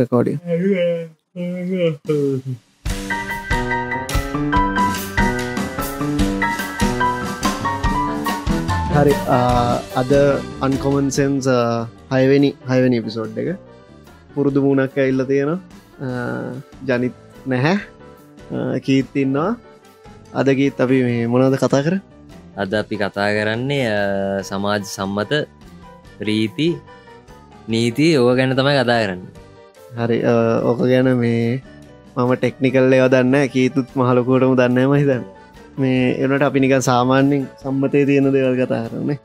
රෙකෝඩිය හරි අද අන්කොමන්සන්ස් හයවෙනි හයවැනි පිසෝඩ් එක. පුරුදු මුණක් ඇල්ල තියෙන ජනිත් නැහැ. කීත්තින්නවා අදගීත් අපි මේ මොනද කතා කර අද අපි කතා කරන්නේ සමාජ සම්මත රීති නීති ඕ ගැන තමයි කතා කරන්න හරි ඕක ගැන මේ මම ටෙක්නිකල් ඒව දන්න කීතුත් මහලකෝටම දන්නම හිතන්න. මේ එනට අපි නිකන් සාමාන්‍යෙන් සම්මතය තියෙන දේවල් කතා කරන්නේ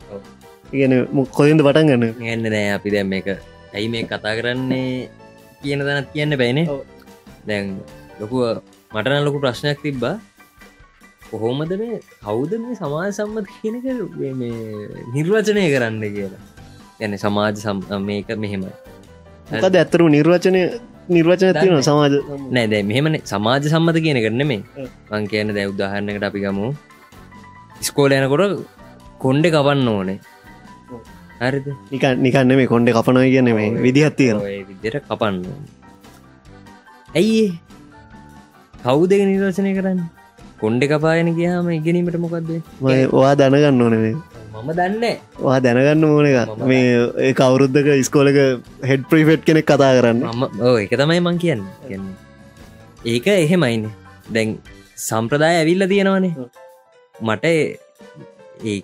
ඉගෙන කොයින්ද පටන් ගන්න? ගන්න නෑ අපි දැම් එක ඇයි මේ කතා කරන්නේ කියන තැනත් කියන්න බැයිනේ දැන් ලොකුව මටන ලොකු ප්‍රශ්නයක් තිබ්බා. කොහොමද මේ කවුද මේ සමාජ සම්මත කියනක නිර්වචනය කරන්න කියලා. ගැන සමාජ සම් මේක මෙහෙමයි මොකද ඇත්තරු නිර්වචනය නිර්වචන තියන සමාජ නෑ දැ මෙහෙමන. සමාජ සම්මත කියන කරන මේ මං කියන දැ උදාහරණකට අපි ගමු. ස්කෝල යනකොට කොන්්ඩ කපන්න ඕනේ. හරිද? නික නිකන්න මේ කොන්්ඩ කපනය කියන මේ විදිහත් තියෙන විදිර කපන්න ඇයි කවු දෙක නිර්වචනය කරන්න? කොන්්ඩ කපායන කියහම ඉගෙනීමට මොකක්ද වා දැනගන්න ඕනේ මම දන්න. වා දැනගන්න ඕන එක මේ කවුරුද්ධක ස්කෝලක හෙඩ් ප්‍රිෆෙට් කෙනෙක් කතා කරන්න. එක තමයි මං කියන්න. කියන්නේ. ඒක එහෙමයින්න දැන් සම්ප්‍රදාය ඇවිල්ල තියෙනවනේ. මට ඒ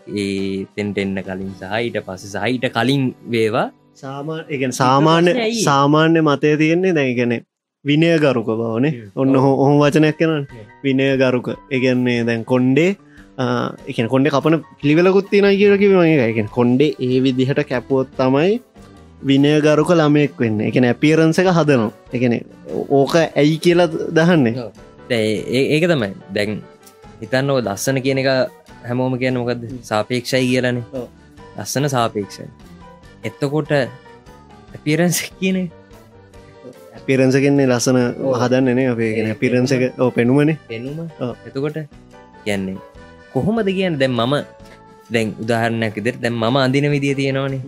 තෙන්ට එන්න කලින් සහහිට පස සහිට කලින් වේවා. සාමා එක සාමාන්‍ය සාමාන්‍ය මතය තියෙන්නේ දැයිගැන විනය ගරුක බවනේ. ඔන්න හෝ ඔහොම වචනයක් කෙන විනය ගරුක එකන්නේ දැන් කොන්්ඩේ එක කොඩ කපන පිළිවෙලකුත්තින කියරකිව එක කොන්්ඩේ ඒ විදිහට කැපුවොත් තමයි විනයගරුක ළමයෙක් වෙන්න. එක ඇපියරන්ස එක හදනවා. එකන ඕක ඇයි කියලා දහන්නේ. ඒක තමයි. දැන් හිතන්න ඕ දස්සන කියන එක හැමෝම කියන මොකද සාපේක්ෂයි කියලනේ. ලස්සන සාපේක්ෂයි. එත්තකොට ඇපිරන්ස කියන පිරන්සකෙන්නේ ලස්සන හදන්නනේ අපේ. පිරන්සක පෙනුමනේ. පෙනුම. එතකොට කියන්නේ කොහොමද කියන්න? දැම් මම දැන් උදාහරණයක් ඉදිර දැම් මම අඳින විදිිය තියෙනවානේ.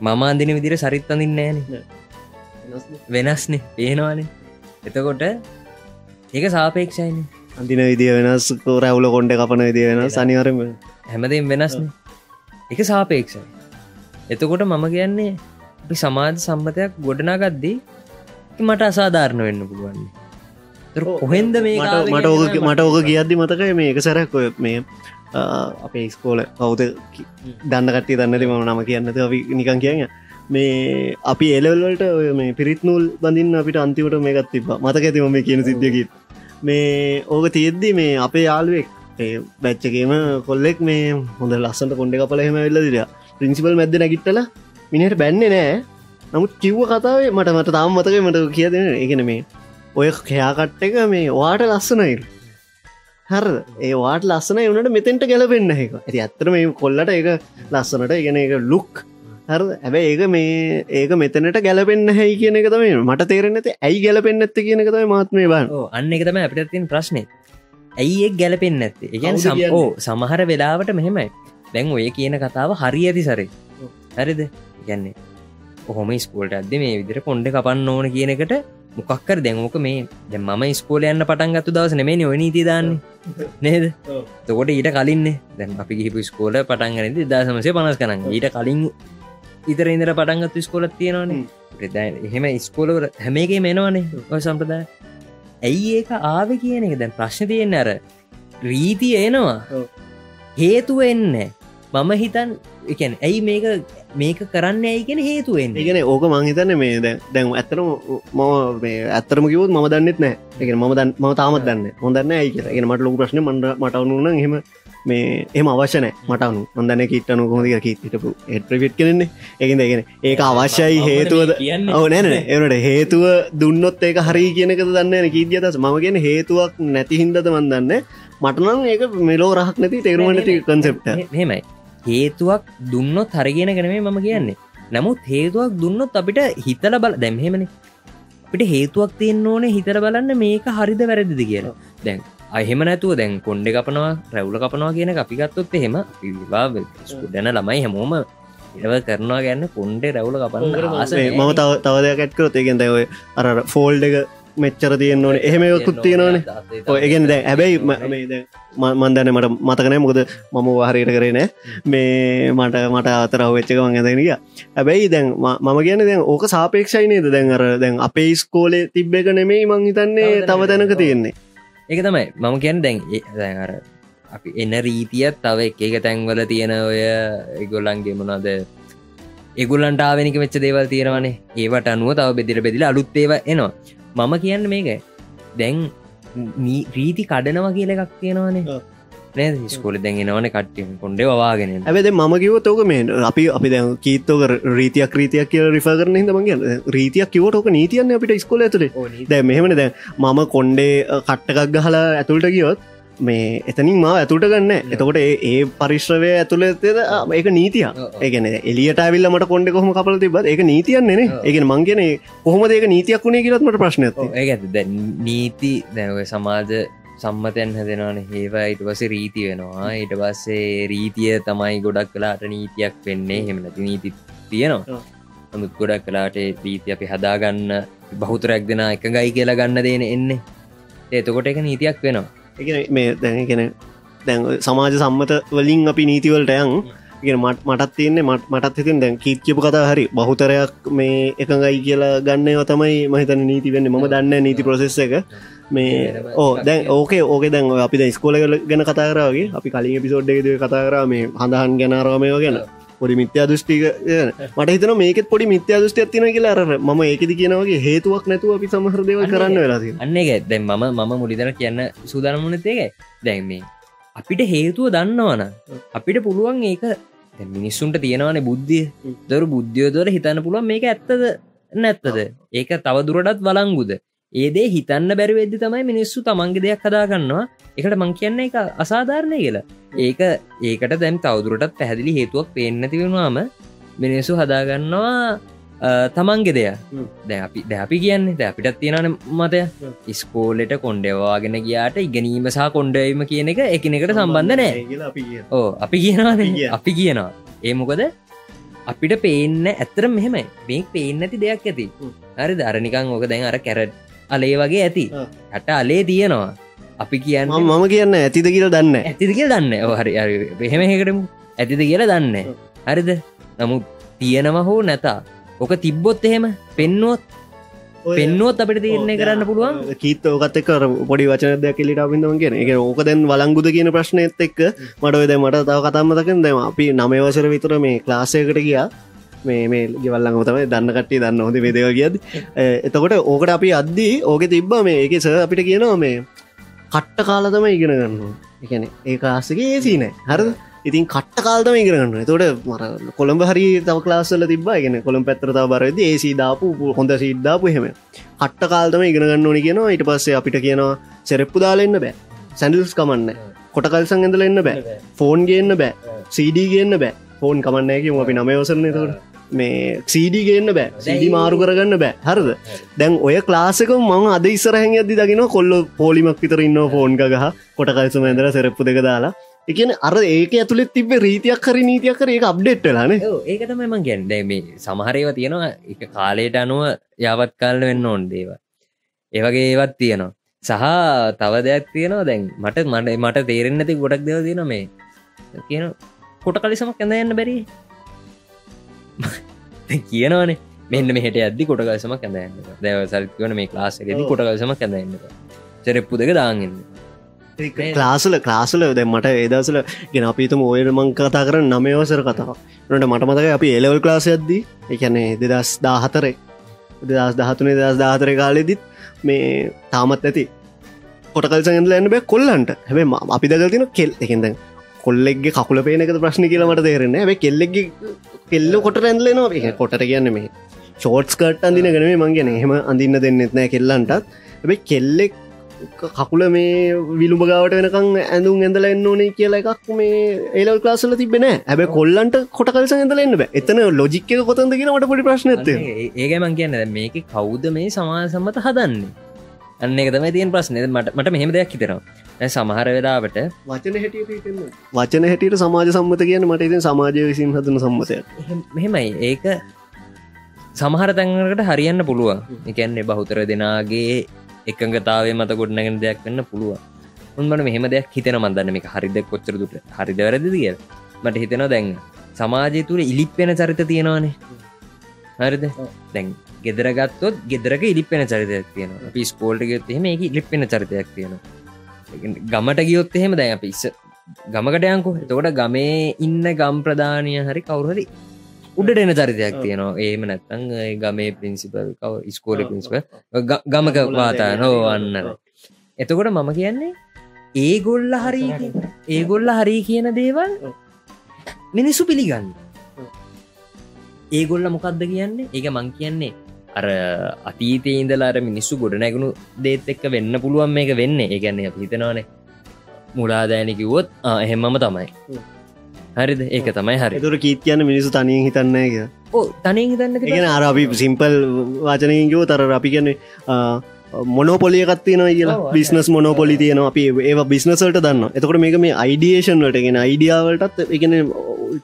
මම අඳින විදිර සරිත් අඳින්න ෑන වෙනස්නේ. පේනවානේ. එතකොට ඒක සාපේක්ෂයින. අඳින විදිිය වෙනස් රැවුල කොන්ඩ කපන විදිිය වෙන සනිවරම හැමදම් වෙනස්න. එක සාපේක්ෂයි. එතකොට මම කියන්නේ අපි සමාජ සම්මතයක් ගොඩනාගත්දී මට අසාධාරණ වෙන්න පුළුවන්නේ කොහෙන්ද මේ මට ඕක මට ඕක කියද්දි මතකයි මේ එක සැරක් මේ අපේ ස්කෝල කවුද දන්න කටේ දන්නති ම නම කියන්නද අපි නිකන් කියන්න. මේ අපි එලවල්වලට ඔය මේ පිරිත්නූල් බඳින්න අපිට අන්තිවට මේකත් තිබ මතක ඇතිම මේ කියන සිද්ධියකිත් මේ ඕක තියෙද්දි මේ අපේ යාළුවෙක් බැච්චකේම කොල්ලෙක් මේ හොඳ ලස්සට කොඩ කපල හෙම වෙල්ල දිර ප්‍රින්සිපල් මැද නැගිටල මිනිට බැන්නේ නෑ. නමුත් කිව්ව කතාවේ මට මට තාම් මතක මට කියදෙන ඒගෙන මේ ඔය කයාකට්ට එක මේ වාට ලස්සනයිල් හර ඒ වාට ලස්සන වනට මෙතෙන්ට ගැලපෙන්න්න එක ඇති ඇත්තර මේ කොල්ලට එක ලස්සනට ඉගෙන එක ලුක් හර ඇබැ ඒක මේ ඒක මෙතනට ගැලපෙන්න්න හැයි කියන එක තම මට තේරෙන ඇති ඇයි ගැලපෙන්න්න ඇත්ත කියන එකතම මාත්මේ බන් අන්න එක තම අපිටතින් ප්‍රශ්නය ඇයි එක් ගැලපෙන්න්න ඇත්තේ එකන් සම්ෝ සමහර වෙලාවට මෙහෙමයි. දැන් ඔය කියන කතාව හරි ඇති සරේ. හරිද? ගැන්නේ ඔහොම ස්කෝල්ට ඇද මේ විදිර කොන්්ඩ කපන්න ඕන කියන එකට මොකක්කර දැංෝක මේ දැ ම ස්කෝල යන්න පටන්ගත්තු දවස නෙමේ ඔනීති දාන්න. නේද? තකොට ඊට කලින්නේ දැන් අපි ගිහිපු ස්කෝල පටන්ගනද දසමසේ පනස් කරන්න ඊට කලින් ඉතර ඉදර පටන්ගත්තු ස්කෝලත් තියෙනවානේ. එහෙම ස්කෝලවර හැමේගේ මෙනවනේ ඔය සම්ප්‍රදාය. ඇයි ඒක ආව කියන එක දැන් ප්‍රශ්න තියෙන අර. රීතිය එනවා. හේතුව එන්න. මම හිතන් එකන් ඇයි මේක මේක කරන්න ඇයිගෙන හේතුවෙන් ඉගෙන ඕක මංහිතන්න මේ දැන් ඇත්තරම මම මේ ඇත්තරම කිවොත් ම දන්නෙත් නෑ එක ම දන් ම තාමත් දන්න හොඳන්න ඇයි ගෙන මට ලොක ප්‍රශ්න මට මටවුන හෙම මේ එම අවශ්‍යන මටනු හොඳන කිටනු කොහොදක හිටපු එට ප්‍රවිට් කරන්නේ එකෙන් දෙගෙන ඒක අවශ්‍යයි හේතුවද? ඕ නෑන එනට හේතුව දුන්නොත් ඒක හරි කියනක දන්න කීදියදස ම ගෙන හේතුවක් නැති හින්දද මන්දන්න මටනම් ඒක මෙලෝ රහක් නැති තේරුමනති කන්සෙප්ට හෙමයි හේතුවක් දුන්නොත් හරගෙන ගැනේ මම කියන්නේ. නමුත් හේතුවක් දුන්නොත් අපිට හිතල බල දැම්හෙමනි අපිට හේතුවක් තියෙන් ඕනේ හිතර බලන්න මේක හරිද වැරදිද කියලා. දැන් අහෙම නැතුව දැන් කොන්්ඩ කපනවා රැවුල කපනවා කියන අපිගත්තොත් එහෙම පිවා දැන ළමයි හැමෝම එව කරනවා ගැන්න කොන්්ඩේ රැවුල කපන්න මම තව තවදයක් ඇත්කරොත් ඒගෙන් දැව අර ෆෝල්ඩ එක මෙච්චර තියෙන්න්න ඕන. එහෙම යොකුත් තියෙනවන ඒගෙන් දැ හැබැයි මන්දන්න මට මතකනෑ මොකද මම වාහරයට කරේ නෑ. මේ මට මට අතරව වෙච්චක මංගදනික හැබැයි දැන් මම කියන දැන් ඕක සාපේක්ෂයිනේද දැන් අර දැන් අපේ ස්කෝලේ තිබ්බ එක නෙමෙයි මං හිතන්නේ තව තැනක තියෙන්නේ. ඒක තමයි. මම කියන්න දැන් දැන් අර අපි එන්න රීතියත් තව එක එක තැන්වල තියෙන ඔය එගොල්ලන්ගේ මොනද එගුල්ලන්ට ආවෙනික වෙච්ච දේවල් තියෙනවනේ. ඒවට අනුව තව බෙදිර බෙදිල අලුත් ඒව එනවා මම කියන්න මේක. දැන් රීති කඩනවා කියල එකක් තියෙනවානේ නෑ ස්කොල දැන්ගෙනවන කට්ටිය කොන්ඩේ වවාගෙන ඇබද ම කිව තෝක මේ අපි අපි දැ කීතෝක රීතියක් රීතියක් කිය රිෆ කරන හිදමගේ රීතියක් කිවටෝක නීතියන්න අපිට ස්කොල ඇතුරේ දැ මෙහමන දැ මම කොන්්ඩේ කට්ටකක් ගහලා ඇතුළට ගියොත් මේ එතනින් ම ඇතුට ගන්න එතකොට ඒ පරිශ්‍රවය ඇතුළතද ඒක නීතිය ඒගන එලියට ඇවිල්ල මට කොඩ කොහම කපල තිබත් ඒක නීතියන්නේ ඒගෙන මංගෙන කොහොම ඒක නීතියක් වුණේ කියලත්මට ප්‍රශ්න ඒ නීති දැව සමාජ සම්මතයන් හැදෙනවන. ඒවා ඉට පස රීති වෙනවා. ඊට පස්සේ රීතිය තමයි ගොඩක් කලාට නීතියක් වෙන්නේ. හෙමනති නීති තියෙනවා. නමුත් ගොඩක් කලාට රීති අපි හදාගන්න බහුතරයක් දෙෙන එක ගයි කියලා ගන්න දේන එන්නේ. ඒතකොට එක නීතියක් වෙනවා මේ දැනගෙන දැන් සමාජ සම්මත වලින් අපි නීතිවලට යන්. මට මටත් තියන්නේ මට මටත් හිතින් දැන් කීත්්‍යපු කතා හරි බහුතරයක් මේ එකඟයි කියලා ගන්න තමයි මහිතන නීති වෙන්න. ම දන්න නීති ප්‍රසෙස් එක. මේ ඕ දැන් ඕකේ ඕක දැන් අපි ද ස්කෝල ගැන කතාරාවගේ අපි කලින් පිසෝඩ්ඩ කතාරා මේ හඳහන් ගැනාරාමය ගැන. පොඩි මිත්‍යා දෘෂ්ටික මට හිතන මේකෙත් පොඩි මිත්‍යා දෘෂ්ටි තින කියලා. අර ම ඒකෙද කියනවගේ හේතුවක් නැතුව අපි සමහරදව කරන්න වෙලාද අන්න එක දැන් මම මම මුලිදර කියන්න සූදානමුණතේක දැන් මේ අපිට හේතුව දන්නවන අපිට පුළුවන් ඒක මිනිස්සුන්ට තියෙනවනේ බුද්ධිය. දරු බුද්ධියෝදර හිතන්න පුළුවන් මේක ඇත්තද නැත්තද. ඒක තව දුරටත් වලංගුද ඒදේ හිතන්න බැරි වෙද්දි තමයි මිනිස්සු තමන්ගේ දෙයක් හදාගන්නවා. එකට මං කියන්න එක අසාධාරණය කියලා. ඒක ඒකට දැම් තවදුරටත් පැහැදිලි හේතුවක් පේන්නති වෙනවාම මිනිස්සු හදාගන්නවා තමන්ගේ දෙය. දැ අපි දැපි කියන්නේ ද අපිටත් තියෙනන මතය. ඉස්කෝලෙට කොන්්ඩවාගෙන ගියාට ඉගැනීම සහ කොන්්ඩවීම කියන එක එකනෙකට සම්බන්ධ නෑ. ඕ අපි කියනවා. අපි කියනවා. ඒ මොකද? අපිට පේන්න ඇත්තර මෙහෙමයි. මේ පේන්න ඇති දෙයක් ඇති. හරි ධරනිකං ඕක දැන් අර කැරට් අලේ වගේ ඇති. හට අලේ තියෙනවා. අපි කියන්න මම කියන්න ඇතිද කියල දන්න ඇතිද කියල දන්න හරි එහෙමකටම ඇතිද කියලා දන්න හරිද? නමුත් තියෙනව හෝ නැතා. ඕක තිබ්බොත් එහෙම පෙන්නුවොත් පෙන්නුවත් අපට තීරණය කරන්න පුළුවන්. කීත ඕකත් කර පොඩි වචනදයක් කෙලිට අපිඳම කියෙන එක ඕක දැන් වලංගුද කියන ප්‍රශ්නයත් එක්ක මට ඔද මට තව කතම්මතකෙන් දෙම අපි නමවසර විතර මේ ක්ලාසයකට ගියා මේ මේ ගෙවල්ලඟ තමයි දන්න කට්ටේ දන්න හොඳ මේදව කියද එතකොට ඕකට අපි අද්දී ඕක තිබ්බ මේ එක ස අපිට කියනවා මේ කට්ට කාලතම ඉගෙන ගන්න එකන ඒ ආසගේ ඒසි නෑ. හරද? ඉතින් කට්ට කාල්තම ඉගෙනගන්න තොට මර කොළඹ හරි තව ලාස්සල තිබා ගෙන කොළම් පැත්‍රතාව බරද ඒසි දාපු හොඳ සිද්ධාපු හෙම කට්ට කාල්තම ඉගෙනගන්න ඕනි කියනවා. ඊට පස්සේ අපිට කියනවා සෙරෙප්පු දාලෙන්න බෑ. සැඩල්ස් කමන්න. කොටකල්සං ඇඳල එන්න බෑ. ෆෝන් ගන්න බෑ. සීඩී ගන්න බෑ. ෆෝන් කමන්නෑකම අපි නමයවසරන තොට මේ සීඩි ගන්න බෑ. සීඩි මාරු කරගන්න බෑ. හරද? දැන් ඔය ක්ලාසක මං අද ඉස්සරහැන් ඇදදි දකින කොල්ල පෝලිමක් විතර ඉන්න ෆෝන් ගහ කොටකල්සම ඇදර සෙරප්පු දෙක දාලා. එකන අර ඒක ඇතුළෙත් තිබ රීතියක් කර නීතියක් කර ඒක අප්ඩේට්ටලාන ඒක තමයිම ගැන්ඩ මේ සමහරේව තියෙනවා එක කාලයට අනුව යවත් කාලන වෙන්න ඕන් දේව ඒවගේ ඒවත් තියෙනවා. සහ තව දෙයක් තියෙනවා දැන් මට මට මට තේරෙන් ඇති ගොඩක් දෙව තියෙන මේ. කියන කොට කලිසමක් ඇඳ යන්න බැරි කියනවනේ. මෙන්න මෙහට ඇදදි කොටගසම කැඳන්න දැව සල්කවන මේ ලාසකෙදි කොටගසම කැඳන්න චරෙප්පු දෙක දාගන්න ලාසල ක්ලාසල දැ මට ඒදසල ගෙන අපිතම ඔයට මං කතා කර නමයවසර කතාව නට මට මතක අපි එලවල් ක්ලාස ඇද්දී එකැනේ දෙදස් දාහතරේ දෙදස් දහතුනේ දස් දාහතර කාලෙදිත් මේ තාමත් ඇති කොටකල් සඟල ඇන්න බෑ කොල්ලන්ට. හැබේ අපි දගතින කෙල් එකෙද කොල්ලෙක්ගේ කකුල පේනක ප්‍රශ්න කියලමට තේරෙන ඇ කෙල්ලෙක්ගේ කෙල්ල කොට ඇන්ලනවා එක කොට කියන්න මේ ෂෝට්ස් කට් අඳින ගනේ මංගෙන එහෙම අඳන්න දෙන්නෙත් නෑ කෙල්ලන්ටත්. ඇබයි කෙල්ලෙක් කකුල මේ විළුම ගාවට වෙනකං ඇඳුම් ඇඳල එන්න ඕනේ කියලා එකක් මේ ඒලල් ලාසල තිබෙන ඇබ කොල්ලන්ට කොට කල්ස ඇඳලන්න එතන ලොජික්ක කොතන්ද කියනට පොඩි ප්‍රශ්න ඇත ඒක මං කියන්න. මේක කවුද මේ සමාසම්මත හදන්නේ අන්න එක තමයි තියෙන් ප්‍රශ්නය මට මට මෙහෙම දෙයක් හිතෙනවා. සමහර වෙලාවට වචන වචන හැටියට සමාජ සම්මත කියන මට ඉතින් සමාජය විසින් හදන සම්මතය මෙහෙමයි. ඒක සමහර තැන්කට හරියන්න පුළුවන්. එකන්නේ බහුතර දෙනාගේ එකඟතාවේ මත ගොඩනගෙන දෙයක් වෙන්න පුළුවන්. උන්මට මෙහෙම දෙයක් හිතෙන මන්දන්න මේ හරිද? කොච්චර දුට හරිද වැරදි කිය මට හිතෙනවා දැන් සමාජය තුළ ඉලිප්පෙන චරිත තියෙනවානේ. හරිද? දැන් ගෙදරගත්තොත් ගෙදරක ඉලිපෙන චරිතයක් තියෙන අපි ස්කෝල්ට ගයොත් එහෙම එක ඉලිපෙන චරිතයක් තියෙනවා. ගමට ගියොත් එහෙම දැන් අපි ඉස්ස ගමකට යංකු එතකොට ගමේ ඉන්න ගම් ප්‍රධානය හරි කවුරහරි උඩට එන චරිතයක් තියෙනවා. ඒම නැත්තං ගමේ පින්සිපල් කව ස්කෝල පින්සිප ගමක වාතා නෝ අන්නර එතකොට මම කියන්නේ ඒගොල්ල හරි ඒගොල්ල හරි කියන දේවල් මිනිස්සු පිළිගන්න. ඒගොල්ල මොකක්ද කියන්නේ? ඒක මං කියන්නේ අර අතීතය ඉඳලාර මිනිස්සු ගොඩ නැගුණු දේත් එක්ක වෙන්න පුළුවන් මේක වෙන්නේ. ඒගැන්නේ හිතනවානේ. මුලාදෑනකිවොත් එහෙමම තමයි. හරිද? ඒක තමයි හරි. තුර කීත් කියන්න මිනිසු තනියෙන් හිතන්න එක ඕ තනින් හිතන්න ගෙන අර අපි සිම්පල් වාචනයකෝ තර අපි කියන්නේ මොනොපොලියකත් තියෙන කියලා. බිස්නස් මොනොපොලි තියන අපි ඒ බිස්නසල්ට දන්න එතකට මේක මේ අයිඩියේෂන් වලට ගෙන අයිඩියාවලටත් එකන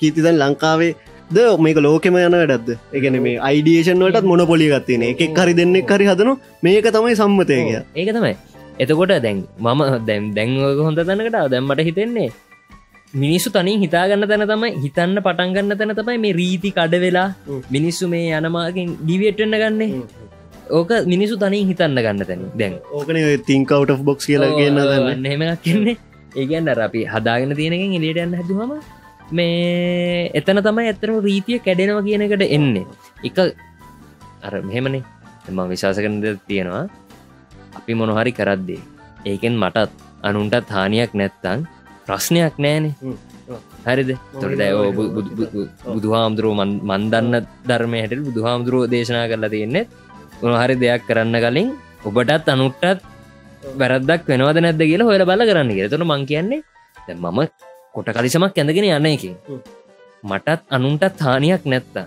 කීතිතන් ලංකාවේ ද මේක ලෝකෙම යන වැඩක්ද? එකන මේ අයිඩියේෂන් වලටත් මොන පොලි ගත්තින එකක් හරි දෙන්නෙක් හරි හදනු මේක තමයි සම්මතය කිය ඒක තමයි. එතකොට දැන් මම දැන් හොඳ තැනකට දැම්මට හිතෙන්නේ මිනිස්සු තනින් හිතාගන්න තැන තමයි හිතන්න පටන්ගන්න තැන තමයි මේ රීති කඩ වෙලා මිනිස්සු මේ යනමාකින් ඩිවියට්ටන්න ගන්නේ. ඕක මිනිසු තනින් හිතන්න ගන්න තැන දැන්. ඕකන තිංකවට බොක්ස් කියලා කියන්න හෙමක් කියන්නේ ඒගන්න අපි හදාගෙන තියෙනකින් එලියට යන්න හැදුවම මේ එතන තමයි ඇත්තරම රීතිය කැඩෙනවා කියන එකට එන්නේ. එක අර මෙහෙමනේ. එම විශවාස කරන තියෙනවා. අපි මොනොහරි කරද්දේ ඒකෙන් මටත් අනුන්ටත් හානියක් නැත්තං ප්‍රශ්නයක් නෑනේ. හරිද? තොට දැ බුදු හාමුදුරුව මන්දන්න ධර්මය හැට බුදු හාමුදුරුව දේශනා කරලා තියෙන්නේ උනහරි දෙයක් කරන්න කලින් ඔබටත් අනුට්ටත් වැරදක් වෙනවද නැද කියලා හොල බල කරන්න කිය තුන මං කියන්නේ මම කොට කලිසමක් ඇඳගෙන යන්න එකින් මටත් අනුන්ටත් හානියක් නැත්තා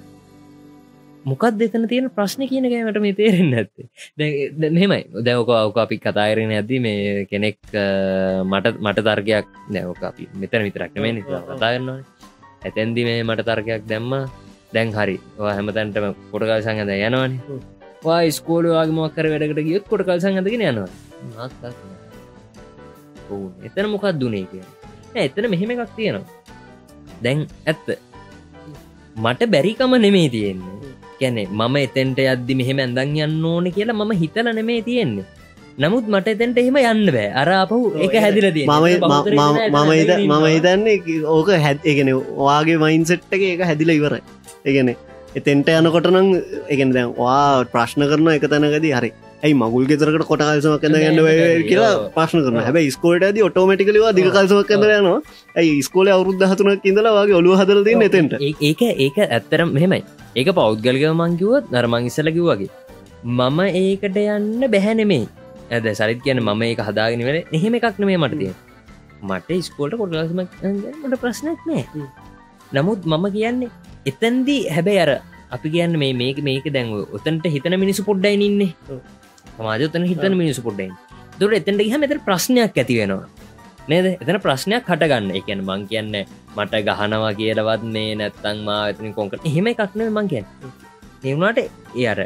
මොකක් දෙතන තියෙන ප්‍රශ්න කියන ගෑමට මේ තේරෙන් ඇත්තේ මෙමයි දැවක අවක අපි කතාරෙන ඇති මේ කෙනෙක් මට මට තර්ගයක් නැවක අපි මෙතන විතරක් මේ කතාගන්නවා ඇතැන්දි මේ මට තර්කයක් දැම්ම. දැන් හරි. හැමතැන්ටම කොට කල්සං ඇද යනවාන වා ස්කෝල වගේ මොක්කර වැඩකට ගියත් කොට කල්සං ඇදගෙන යනවා එතන මොකක් දුනේ කියලා එතන මෙහෙම එකක් තියෙනවා. දැන් ඇත්ත. මට බැරිකම නෙමේ තියෙන්නේ. කැනෙ මම එතෙන්ට අද්දි මෙහෙම ඇඳන් යන්න ඕන කියලා මම හිතල නෙමේ තියෙන්නේ. නමුත් මට එතැන්ට එහෙම යන්න බෑ. අරාපහු එක හැදිලද මම මම හිතන්නේ ඕක හැත්ගෙන වාගේ මයින්සෙට්ක එක හැදිල ඉවරයි. ඒගැන එතෙන්ට යනකොටනම් එකෙන දැන් වා ප්‍රශ්න කරන එක තැනකදී හරි ඇයි මගුල් ගෙතරකට කොට කල්සමක් කඳ ගන්න කියලා ප්‍රශ්න කරන හැබයි ස්කෝට ඇද ඔටෝමටිකලවා දික කල්සමක් කඳ යනවා. ඇයි ස්කෝල අවුද්ධ හතුනක් ඉඳලවාගේ ඔලු හදල තින්න එතෙන්ට? ඒක ඒක ඇත්තරම් මෙහෙමයි. ඒක පෞද්ගලක මංකිවත් නර්මං ඉස්සලකිව වගේ. මම ඒකට යන්න බැහැනෙමේ ඇද සරිත් කියන මම ඒක හදාගෙන වෙල එහෙම එකක් නෙමේ මටතිය මට ස්කෝල්ට කොටලසමට ප්‍රශ්නයක් නෑ. නමුත් මම කියන්නේ එතැන්දී හැබැයි අර අපි කියන්න මේ මේක මේක දැන්ව ඔතන්ට හිතන මිනිසු පොඩ්ඩයි ඉන්නේ සමාජතන හිතන මිනිසු පොඩ්ඩයින් දුර එතැට හ මෙත ප්‍රශ්නයක් ඇති වෙනවා. නේද? එතන ප්‍රශ්නයක් හටගන්න. එකන මං කියන්න මට ගහනවා කියලවත් මේ නැත්තං මා ඇතන කොංකට එහෙම එකක්න මං කියන්න. එවුණට ඒ අර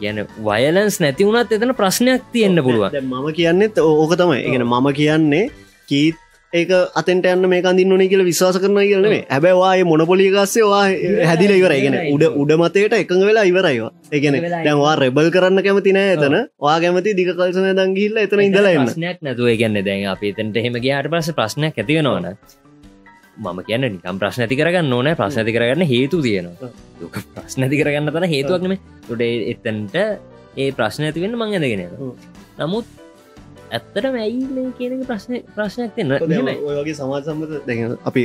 කියන වයලන්ස් නැති වුණත් එතන ප්‍රශ්නයක් තියෙන්න්න පුළුවන්. මම කියන්නෙත් ඕක තමයි. එකෙන මම කියන්නේ කීත් ඒක අතෙන්ට යන්න මේ අඳින්න ඕනේ කියලා විශ්වාස කරනවා කියලනේ හැබැයි වායේ මොනොපොලිය ගස්සේ වා හැදිලා ඉවරයි. කියන්නේ උඩ උඩ මතයට එකඟ වෙලා ඉවරයිවා ඒ කියන්නේ දැන් වා රෙබල් කරන්න කැමති නෑ එතන. වා කැමති දිග කල්සන දන් ගිහිල්ලා එතන ඉඳලා එන්න. ප්‍රශ්නයක් නැතුව කියන්නේ දැන් අපි එතනට එහෙම ගියාට පස්සේ ප්‍රශ්නයක් ඇති වෙනවනේ මම කියන්න නිකම් ප්‍රශ්න ඇති කරගන්න ඕනෑ. ප්‍රශ්න ඇති කරගන්න හේතු තියෙනවා. දුක ප්‍රශ්න ඇති කරගන්න තන හේතුවක්නම තුඩ එතන්ට ඒ ප්‍රශ්න ඇතිවෙන්න මං ඇදගෙන නමුත් ඇත්තට මැයි මේ කියන ප්‍රශ්න ප්‍රශ්නයක් තින්න ඔයගේ සමාජ සම්මත දැ අපි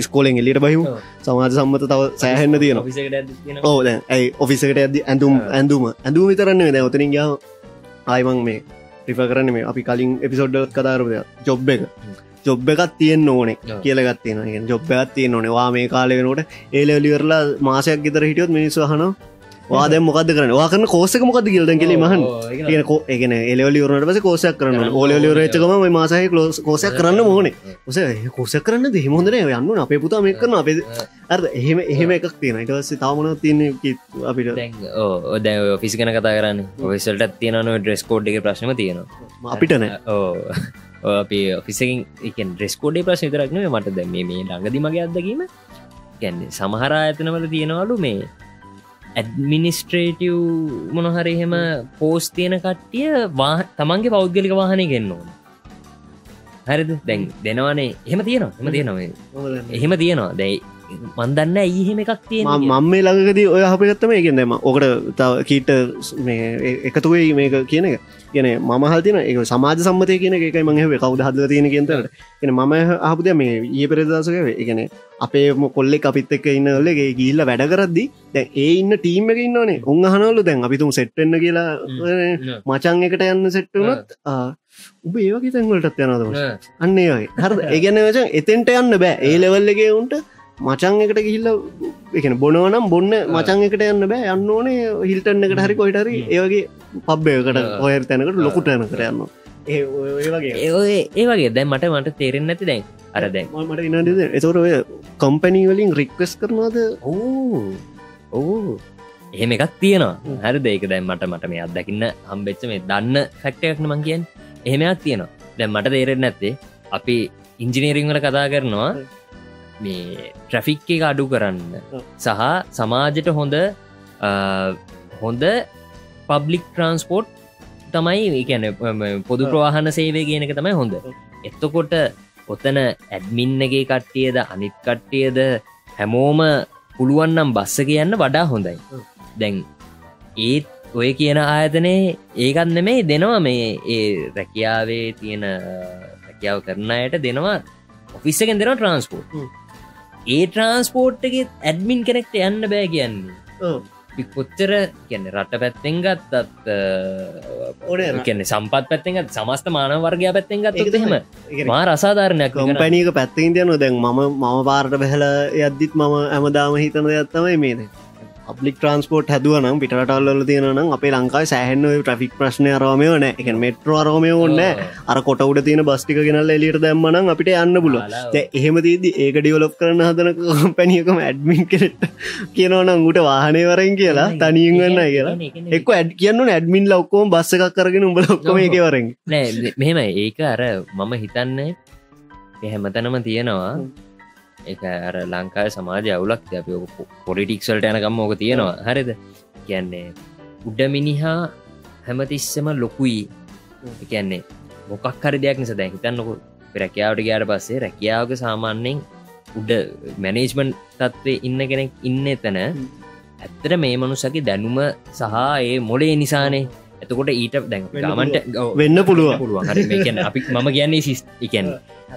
ස්කෝලෙන් එලිට බහිමු. සමාජ සම්මත තව සෑහෙන්න තියෙන ඕ ඇයි ඔෆිසකට ඇද ඇඳුම් ඇඳුම. ඇඳුම් විතරන්නේ දැ ඔතනින් ගාව ආයිමං මේ ්‍රිෆ කරන්න මේ අපි කලින් එපිසෝඩ්ඩ කතාරපය ජොබ් එක. ජොබ් එකත් තියෙන් ඕනේ කියලගත්තියෙන ජොබ්බත් තිය නොනවා මේ කාලෙනට ඒලලිවරලා මාසයක් ගෙතර හිටියොත් මිනිස්ස හන වාද මොකද කරන වාකරන කෝසක මොකද ගිල්ද කෙලි මහන් කියන කෝ එකන එලවලිවරට පස කෝසයක් කරන්න ඕලවලිවරච්චකම මසාහ කලෝස් කෝසයක් කරන්න ඕනේ. ඔස කෝස කරන්න දෙහිමොදන යන්න අපේ පුතා මේ කරන අපේ අර එහෙම එහෙම එකක් තියෙන ඉටවස්සේ තාමන තියන්න අපිට? දැ ෆිසිකන කතා කරන්න. ඔසල්ට තියනව ඩ්‍රෙස් කෝඩ් එක ප්‍රශ්ම තියෙනවා. අපිටන ඕ අපි ඔෆිසිකින් එක ඩ්‍රෙස්කෝඩේ ප්‍රශ් විතරක්න මට දැ මේ ළඟදි මගේ අදකීම ගැන්නේ සමහර ඇතනවල තියෙනවලු මේ ඇඩමිනිස්ට්‍රේටව් මොනහරි එහෙම පෝස් තියෙන කට්ටිය තමන්ගේ පෞද්ගලික වාහනය ගෙන්න්නවන හරිද? දැන් දෙනවානේ. එහෙම තියෙනවා. එම තියෙනවා එහෙම තියෙනවා. දැයි මන්දන්න ඇයිහෙම එකක් තිය මම මේ ළඟකදී ඔය හපගත්තම එකෙන්දම ඕකට තව කීට එකතුවේ මේක කියන එක. කියන මම හතින එක සමාජ සම්මතය කියන එක මහ කවද හද තියෙන කියතට එන මම ආපුද මේ ඒ පෙරදසක එකන අපේ කොල්ලෙ අපිත් එක්ක ඉන්නලගේ ගිල්ල වැඩ කරද්දි දැ ඒ ඉන්න ටීම් එක ඉන්නනේ උන්හනවලු දැන් අපිතුම් සෙට්ටන්න කියලා. මචන් එකට යන්න සෙට්ටනොත් උබ ඒවගේ තැන්වලටත් යනද අන්නේ වගේ. හර ඒගැන වචන් එතෙන්ට යන්න බෑ. ඒ ලෙවල්ලගේ උන්ට මචන් එකට ගිහිල්ල එකන බොනවනම් බොන්න මචන් එකට යන්න බෑ. යන්න ඕනේ හිල්ටන්න එකට හරි කොයිටරි ඒවගේ පබ්බයකට ඔය තැනකට ලොකුටයන කරයන්න ඒ වගේ. දැන් මට මට තේරෙන් නැති දැන්. අර දැන්. මට ඉනද එතොර ඔය කම්පැනී වලින් රික්වස් කරනවාද? ඕ ඕ. එහෙම එකක් තියෙනවා. හරි දෙක දැන් මට මට මේ අත්දකින්න හම්බෙච්ච මේ දන්න ෆැක්ටයක්න මං කියෙන් එහෙමයක් තියෙනවා. දැන් මට තේරෙන් නැත්තේ අපි ඉංජිනීරිංවල කතා කරනවා මේ ට්‍රෆික් එක අඩු කරන්න. සහ සමාජයට හොඳ හොඳ පබ්ලික් ට්‍රන්ස්පෝට් තමයි ගැන පොදු ප්‍රවාහන සේවය කියන එක තමයි හොඳ. එත්තකොට ඔතන ඇඩ්මින්නගේ කට්ටියද අනිත් කට්ටියද හැමෝම පුළුවන්නම් බස්ස කියන්න වඩා හොඳයි. දැන් ඒත් ඔය කියන ආයතනේ ඒකත් නෙමේ දෙනවා මේ ඒ රැකියාවේ තියෙන රැකියාව කරන අයට දෙනවා ඔෆිස්සකෙන් දෙෙන ට්‍රන්ස්පෝට් ඒ ට්‍රන්ස්පෝට්ගේ ඇඩමින් කෙනෙක්ට යන්න බෑ කියන්නේ. කොච්චර කියන්න රට පැත්තෙන් ගත්තත් කියන්නේ සම්පත් පැත්තෙන් සමස්ත මාන වර්ගය පැත්තෙන් ගත් හෙම මා රසාධාරණයක් පැනික පැත්තිෙන් තියන දැන් මම මම පාරට බැහල යද්දිත් මම ඇමදාම හිතන ඇත්තමයි මේද අපලික් ට්‍රන්ස්පෝට් හැදුවනම් පිටටල්ල තියෙනනම් අපේ ලංකායි සෑහන්න ට්‍රික් ප්‍රශ්නය අරමය න එක මෙට්‍ර අරමය ඔන්න අර කොට උඩ තියෙන බස්ටික ගෙනල් එලියට දැම්මනම් අපිට යන්න පුල එහෙම තිේද ඒක ඩියවලොප් කරන හදන පැනියකම ඇඩ්මින් කෙට කියනවනම් උට වාහනය වරෙන් කියලා තනියෙන් වන්න කියලා. එක් ඇඩ් කියන්න ඇඩමින් ලොක්කෝම බස්ස එකක් කරගෙන උඹ ලොක්කම එක වරෙන්. මෙහෙම ඒක අර මම හිතන්නේ හැමතනම තියෙනවා එක අර ලංකාය සමාජය අවුලක් අපි පොලිටික්සල්ට යනකම් ඕක තියෙනවා. හරිද? කියන්නේ උඩ මිනිහා හැමතිස්සම ලොකුයි. කියන්නේ මොකක් හරි දෙයක් නිස දැන් හිතන්නකු රැකියාවට ගයාට පස්සේ රැකියාවක සාමාන්‍යෙන් උඩ මැනේජ්මන්් තත්වේ ඉන්න කෙනෙක් ඉන්න එතන ඇත්තට මේ මනුසකි දැනුම සහ ඒ මොලේ නිසානේ. එතකොට ඊට දැන් ගමන්ට වෙන්න පුළුව පුළුවන්. හරි. අපි මම කියන්නේ සිස් එකන්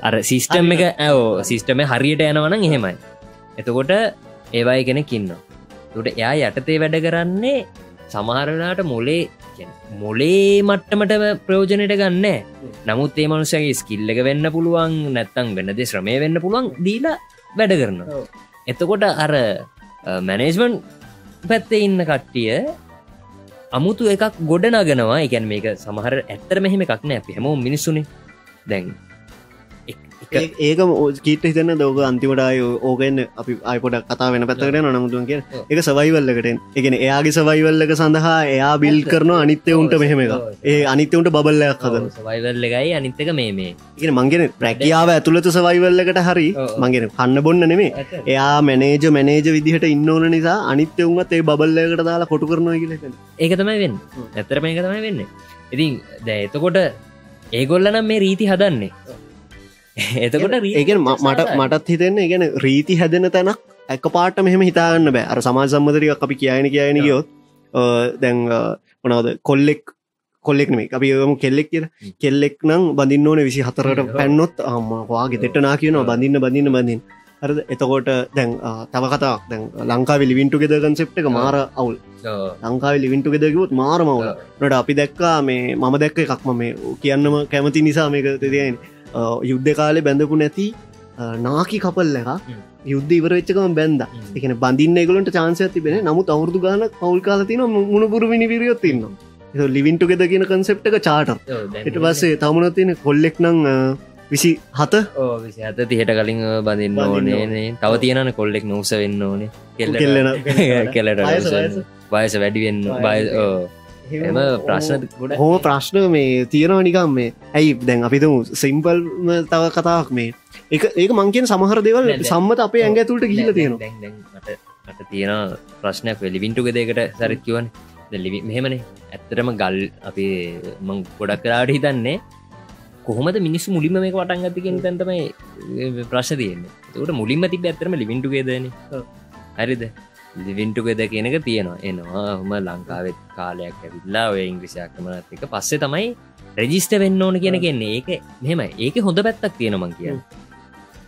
අර සිිස්ටම් එක ඇෝ සිිස්ටම හරියට යනවනම් එහෙමයි. එතකොට ඒවයි කෙනෙක් ඉන්න තුට එයා යටතේ වැඩ කරන්නේ සමහරනාට මොලේ මොලේ මට්ටමට ප්‍රයෝජනයට ගන්න. නමුත් ඒ මනුසගේ ස්කිල්ල එක වෙන්න පුළුවන් නැත්තං වෙන්නද ශ්‍රමය වෙන්න පුළුවන් දීලා වැඩ කරන එතකොට අර මැනේජ්මන්් පැත්තේ ඉන්න කට්ටිය අමුතු එකක් ගොඩ නගෙනවා එකැන් මේක සමහර ඇත්තර මෙහෙම එකක් නෑ. හැම මිනිස්සුනේ. දැන් ඒක කීට හිතන්න දෝක අන්තිමටයි ඕකෙන් අපි අයිපොට කතා වෙන පැත්තකට නමුතුන් කිය එක සවයිවල්ලකට එකන එයාගේ සවයිවල්ලක සඳහා එයා බිල් කරන අනිත්‍ය උන්ට මෙහෙම එක ඒ අනිත්‍යවුන්ට බබල්ලයක් හද සවයිවල්ලගයි අනිත්තක මේ මේ. ඉගෙන මංගෙන ප්‍රැකියාව ඇතුළත සවයිවල්ලකට හරි මංගෙන කන්න බොන්න නෙමේ එයා මැනේජ මැනේජ විදිහට ඉන්න ඕන නිසා අනිත්‍ය උන්ත් ඒ බල්ලකට දාලා කොටු කරනවා කියල ඒක තමයි වෙන්න. ඇතර මේක තමයි වෙන්න. ඉතින් දැ එතකොට ඒගොල්ලනම් මේ රීති හදන්නේ එතකොට ඒගෙන් මට මටත් හිතෙන්න ඉගෙන රීති හැදෙන තැනක් ඇක පාට මෙහෙම හිතාගන්න බෑ. අර සමාජ සම්මතරික අපි කියයන කියන ගියොත් දැන් මොනවද කොල්ලෙක් කොල්ලෙක් මේ අපි යම කෙල්ලෙක් කිය කෙල්ලෙක් නම් බඳින්න ඕන විසි හතරට පැන්නොත් අම්මවාගේ තෙටනා කියනවා. බඳන්න බඳන්න බඳින් හරද? එතකොට දැන් තව කතාක් දැන් ලංකා ලිවින්ටු ගෙද කන්සෙප්ට එක මාර අවුල්. ලංකාව ලිවින්ටු ගෙදකිවොත් මාර මවුල නට අපි දැක්කා මේ මම දැක්ක එකක්ම මේ කියන්නම කැමති නිසා මේක තියන්නේ යුද්ධ කාලෙ බැඳපු නැති නාකි කපල් එක යුද්ධ ඉවර වෙච්චකම බැන්ද එකන බඳින්න එගලට චාන්සය තිබෙන නමුත් අවුරදු ගාන පවල් කාලතින මුණපුරු විනිවිරියොත් ඉන්න ලිවින්ටු ගෙද කියන කන්සෙප්ට එක චාට එට පස්සේ තමුණ තියෙන කොල්ලෙක් නං විසි හත හත තිහට කලින් බඳන්න ඕනේ තව තියෙනන කොල්ලෙක් නොස වෙන්න ඕනේ කෙල්ලෙන කෙලට වයස වැඩිවෙන්න බය එම ප්‍රශ්න හෝ ප්‍රශ්න මේ තියෙනවා නිකම් මේ. ඇයි දැන් අපිතුම සිම්පල්ම තව කතාවක් මේ. එක ඒක මංකෙන් සමහර දෙවල් සම්මත අපේ ඇඟ ඇතුළට ගිහිල තියෙනවා. තියෙන ප්‍රශ්නයක් වෙලිවින්ටුක දෙකට සරිත්කිවන් ලිවි මෙහෙමනේ. ඇත්තරම ගල් අපි මං ගොඩක් කරාට හිතන්නේ කොහොමද මිනිස් මුලිම මේ වටන් ගතිකින් තැන්තමයි ප්‍රශ් තියන්නේ. තකට මුලින්ම තිබ ඇතරම ලිවින්ටුගේදන හරිද ලිවින්ටුගෙද කියනක තියෙනවා. එනවා හොම ලංකාවෙත් කාලයක් ඇවිල්ලා ඔය ඉංග්‍රිසියක්කමනත් එක පස්සේ තමයි රෙජිස්ට වෙන්න ඕන කියන කියන්නේ ඒක මෙම ඒක හොඳ පැත්තක් තියෙනමං කිය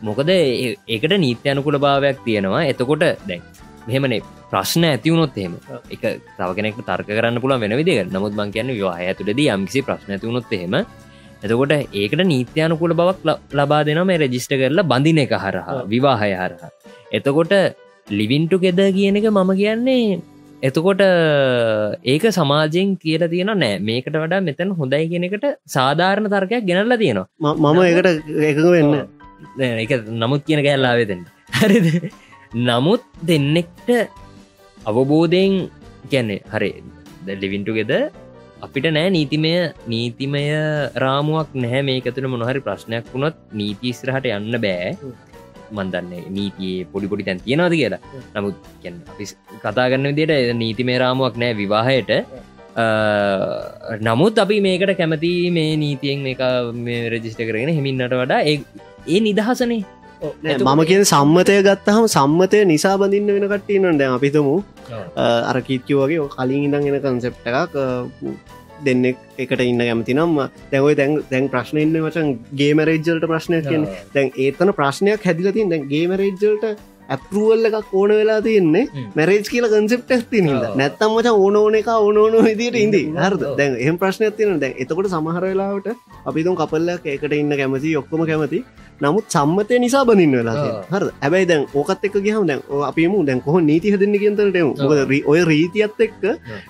මොකද ඒකට නීත්‍යයනුකුල භාවයක් තියෙනවා. එතකොට දැන් මෙහෙමනේ. ප්‍රශ්න ඇතිවුණොත් එහෙම. එක තව කෙනෙක් තර්ක කරන්න පුළුව වෙන විදික නමුත් මං කියන්න වාහ ඇතුළද යම්කිසි ප්‍රශ්න ඇතිවුණොත් එහෙම. එතකොට ඒකට නීත්‍යයනුකුල බවක් ලබා දෙනම රෙජිස්ට කරලා බඳින එක හරහා විවාහය හරහා. එතකොට ලිවින්ටු ගෙද කියන එක මම කියන්නේ එතකොට ඒක සමාජයෙන් කියල තියෙන නෑ. මේකට වඩා මෙතැන් හොඳයි කියෙනෙකට සාධාරණ තර්කයක් ගෙනල්ල තියෙනවා. මම ඒකට එකක වෙන්න. එක නමුත් කියන කැල්ලාවෙතෙන් හරිද? නමුත් දෙන්නෙක්ට අවබෝධයෙන් ගැන්නේ හරි ලිවින්ටු ගෙද අපිට නෑ නීතිමය නීතිමය රාමුවක් නැහැ. මේකතුළ මොනහරි ප්‍රශ්නයක් වුණොත් නීතිස්රහට යන්න බෑ මන්දන්නේ නීතියේ පොඩිපොඩි තැන් තියෙනවාද කියලා. නමුත් කතාගන්න විදියට නීතිමේ රාමුවක් නෑ විවාහයට. නමුත් අපි මේකට කැමති මේ නීතියෙන් මේ මේ රජිස්ට කරගෙන හෙමින්නට වඩා ඒ නිදහසනේ. මම කිය සම්මතය ගත්තහම සම්මතය නිසා බඳින්න වෙන කට්ටීනට දැන් අපිතමු අර කිච්චෝ වගේ කලින් ඉඳන් එන කන්සෙප්ට එකක් දෙන්නෙක් එකට ඉන්න ඇමති නම් දැවයි දැන් දැන් ප්‍රශ්න ඉන්න වචන් ගේමරේජ්ජල්ට ප්‍රශ්නයක් කියෙන් දැන් ඒතන ප්‍රශ්නයක් හැදිලතින් දැන් ගේමරේජ්ජල්ට ඇපරුවල්ල එකක් ඕන වෙලා තියන්නේ මැරේජ් කියල කන්සෙප්ට ඇති නිද නැත්තම් මච ඕන ඕන එක ඕන ඕන විදිට ඉදි හරද? දැන් එහම ප්‍රශ්නයක් තියන දැන් එතකොට සමහර වෙලාවට අපිතුම් කපල්ලක් එකට ඉන්න කැමති ඔක්කොම කැමති නමුත් සම්මතය නිසා බඳන්න වෙලා හර ඇබයි දැන් ඕකත් එක් ගහම දැන් අපිම දැන් කොහ නීති හදන්න කියතට ඔය රීතියත් එක්ක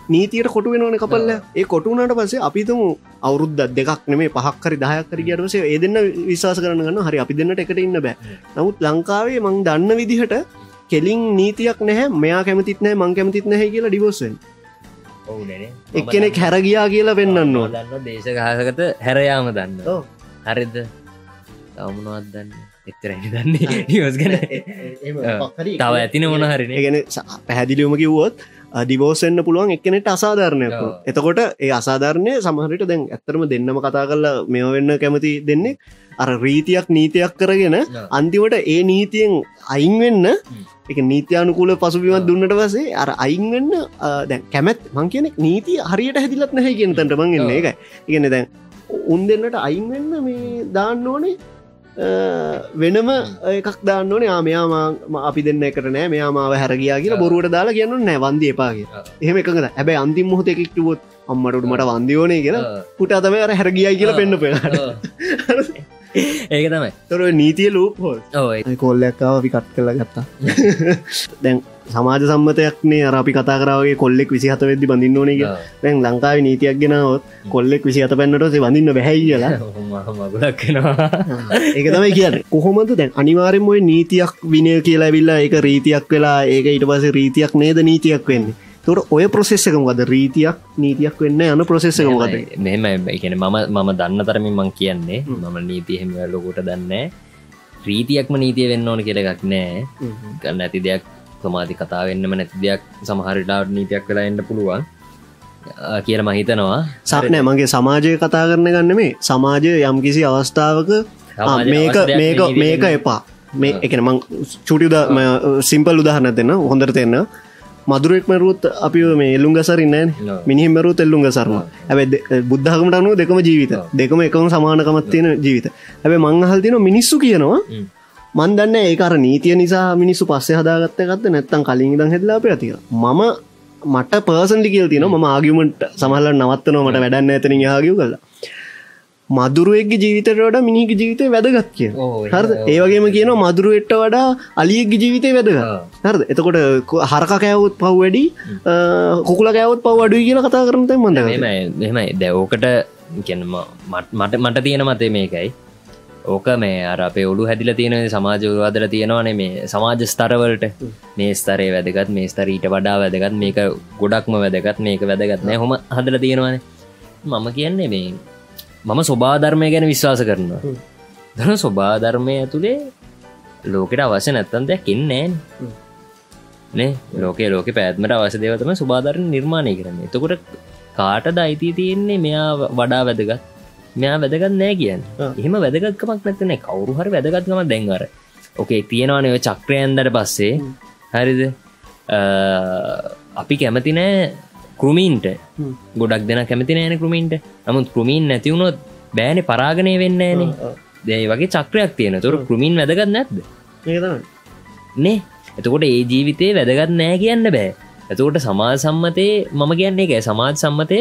නීතියට කොටු වෙනවන කපල්ල. ඒ කොටුනට පසේ අපිතුම අවුරුද්ද දෙකක් නෙමේ පහක්කරි දහයක්කර කියටසේ ඒ දෙන්න විශවාස කරන්න හරි අපි දෙන්නට එකට ඉන්න බෑ. නමුත් ලංකාවේ මං දන්න විදිහට කෙලින් නීතියක් නැහැ මෙයා කැමතිත් නෑ මං කැමතිත් නැහැ කියලා ඩිවෝසෙන් එක්කෙනෙක් හැරගියා කියලා වෙන්නන්න දන්න දේශගහසකට හැරයාම දන්න හරිද තවමනවත් දන්න? එතරැනි දන්නේ. නිවස් ගැන. තව ඇතින මොන හරින ගැන පැහැදිලියුම කිව්වොත් දිවෝසෙන්න්න පුළුවන් එක්කනෙට අසාධාරණයක් එතකොට ඒ අසාධාරණය සමහරට දැන් ඇත්තරම දෙන්නම කතා කරලා මෙ වෙන්න කැමති දෙන්නේ අර රීතියක් නීතියක් කරගෙන අන්තිමට ඒ නීතියෙන් අයින්වෙන්න එක නීතියානුකූල පසුබිමත් දුන්නට වසේ අර අයින්වෙන්න දැන් කැමැත් මං කියනෙක් නීති හරියට හැදිලත් නැහැ කියනතට මංගන්න එක ඉගන්න දැන් උන් දෙන්නට අයින්වෙන්න මේ දාන්න ඕනේ වෙනම එකක් දාන්න ඕනේ. ආමයාම අපි දෙන්න එකට නෑ. මෙයා මාව හැරගයා කියලා බොරුවට දාලා කියන්න නෑ. වන්දී එපාගේ එහෙම එකද හැබැයි අන්තිම මොහොත එකෙක්ටුවොත් අම්මට මට වන්දියෝනේ කියලා පුට අතම අර හැරගියයි කියලා පෙන්න්න පෙනට ඒක තමයි. තොර නීතිය ලූප හෝ කොල්ලක්කාව අපි කට් කලා ගත්තා. දැන් සමාජ සම්මතයක්නේ අරපි කතා කරාවගේ කොල්ලෙක් විසි හත වෙද්දි බඳන්න ඕනක දැන් ලංකාව නීතියක් ගෙනවත් කොල්ලෙක් විසි අත පැන්නටසේ වඳන්න බැහැ කියලා. ඒක තමයි කිය කොහොමද දැන් අනිවාරෙන් ඔය නීතියක් විනය කියලා ඇවිල්ලා එක රීතියක් වෙලා ඒක ඊට පස රීතියක් නේද නීතියක් වෙන්නේ? තොට ඔය ප්‍රසෙස්සකමකද රීතියක් නීතියක් වෙන්න යන ප්‍රසෙස්සකමකද මෙම එකන මම මම දන්න තරමින් මං කියන්නේ මම නීතිහෙම ලොකොට දන්න රීතියක්ම නීතිය වෙන්න ඕන කියලගක් නෑ ගන්න ඇති දෙයක් සමාධි කතාවෙන්නම නැති දෙයක් සමහරිටාවට නීතියක් වෙලා එන්න පුළුවන්. කියල මහිතනවා සරනෑ මගේ සමාජය කතා කරන ගන්න මේ සමාජය යම්කිසි අවස්ථාවක මේක මේක මේක එපා. මේ එකන මං චුටිද සිම්පල් උදාහන්න දෙන්න හොඳර දෙන්න. මදුරෙක් මරුත් අපි මේ එල්ලුම් ගසරන්න මිනිහි මරුත් එල්ලුම් ගසරම ඇැ බුද්ධහකමට අනුව දෙකම ජීවිත. දෙකම එකම සමානකමත් තියෙන ජීවිත. ඇැ මංහල් තින මිනිස්සු කියනවා මන්දන්න ඒකර නීතිය නිසා මිනිස්සු පස්සේ හදාගත්ත ගත්ත නැත්තම් කලින් දම් හෙදලා පැතික මම මට පර්සන්ලි කියල් තින ම ආගිමට සමහල නවත්තනව මට වැඩන්න ඇතන ආගිය කලා මදුරුවෙක්ගේ ජීවිතට වඩා මිනික ජීවිතය වැදගත් කිය හරද? ඒවගේම කියන මදුරුවෙට්ට වඩා අලියෙක්ගේ ජීවිතය වැදගත්. හරද? එතකොට හරක කෑවුත් පව් වැඩි කුකුල කෑවත් පව් අඩුයි කියලා කතා කරනත මඳ මෙමයි දැවෝකට මට මට තියෙන මතේ මේකයි ඕක මේ අර අපේ ඔලු හැදිල තියෙන සමාජ උරවාදල තියෙනවානේ මේ සමාජ ස්තරවලට. මේ ස්තරේ වැදගත් මේ ස්තරීට වඩා වැදගත් මේක ගොඩක්ම වැදගත් මේක වැදගත් නෑ හොම හදල තියෙනවානේ. මම කියන්නේ මේ මම ස්වබාධර්මය ගැන විශ්වාස කරනවා. දන ස්වබාධර්මය ඇතුළේ ලෝකට අවශ්‍ය නැත්තන් දෙයක් ඉන්නෑන් නේ? ලෝකේ ලෝක පැත්මට අවශ්‍ය දෙවතම සුබාධරණ නිර්මාණය කරන්න. එතකොට කාට දයිති තියෙන්නේ? මෙයා වඩා වැදගත් මෙයා වැදගත් නෑ කියන්න. එහෙම වැදගත්කමක් නැතන කවරු හරි වැදගත්කම දැන්වර ඕකේ තියෙනවානය චක්‍රයන්දට පස්සේ. හරිද? අපි කැමති නෑ කෘමීන්ට. ගොඩක් දෙන කැමති නෑන කෘමීන්ට. නමුත් කෘමීන් නැතිවුණොත් බෑනෙ පරාගණය වෙන්න ෑන දැයි වගේ චක්‍රයක් තියෙන තුර කෘමීන් වැදගත් නැද්ද? නේ. එතකොට ඒ ජීවිතය වැදගත් නෑ කියන්න බෑ. ඇතකොට සමාජ සම්මතය මම කියන්නේ එක සමාජ සම්මතය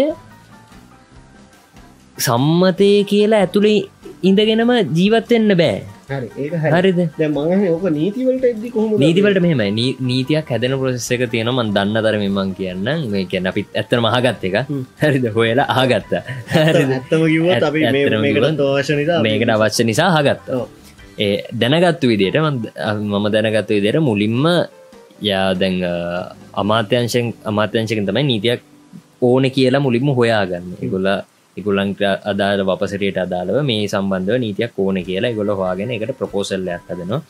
සම්මතය කියලා ඇතුළේ ඉඳගෙනම ජීවත්වෙන්න බෑ. හරිද? ඕක නීතිවලට නීතිවලට මෙහමයි. නීතියක් හැදෙන ප්‍රසෙස් එක තියෙනම දන්න තරම මං කියන්න මේ කියන්න අපිත් ඇත්තර මහගත්ත එක. හරිද? හොයලා ආගත්තා මේකට අවශ්‍ය නිසා හගත්ත ඒ දැනගත්තු විදියට මම දැනගත්තු විදියට මුලින්ම යා දැන් අමාත්‍යංශෙන් අමාත්‍යංශකින් තමයි නීතියක් ඕන කියලා මුලින්ම හොයාගන්න. ඉගොල්ලා ඉගුලන්ට අදාළ වපසරයට අදාළව මේ සම්බන්ධව නීතියක් ඕන කියලා ගොල හවාගෙන එකට ප්‍රපෝසල්ලයක් හදනවා.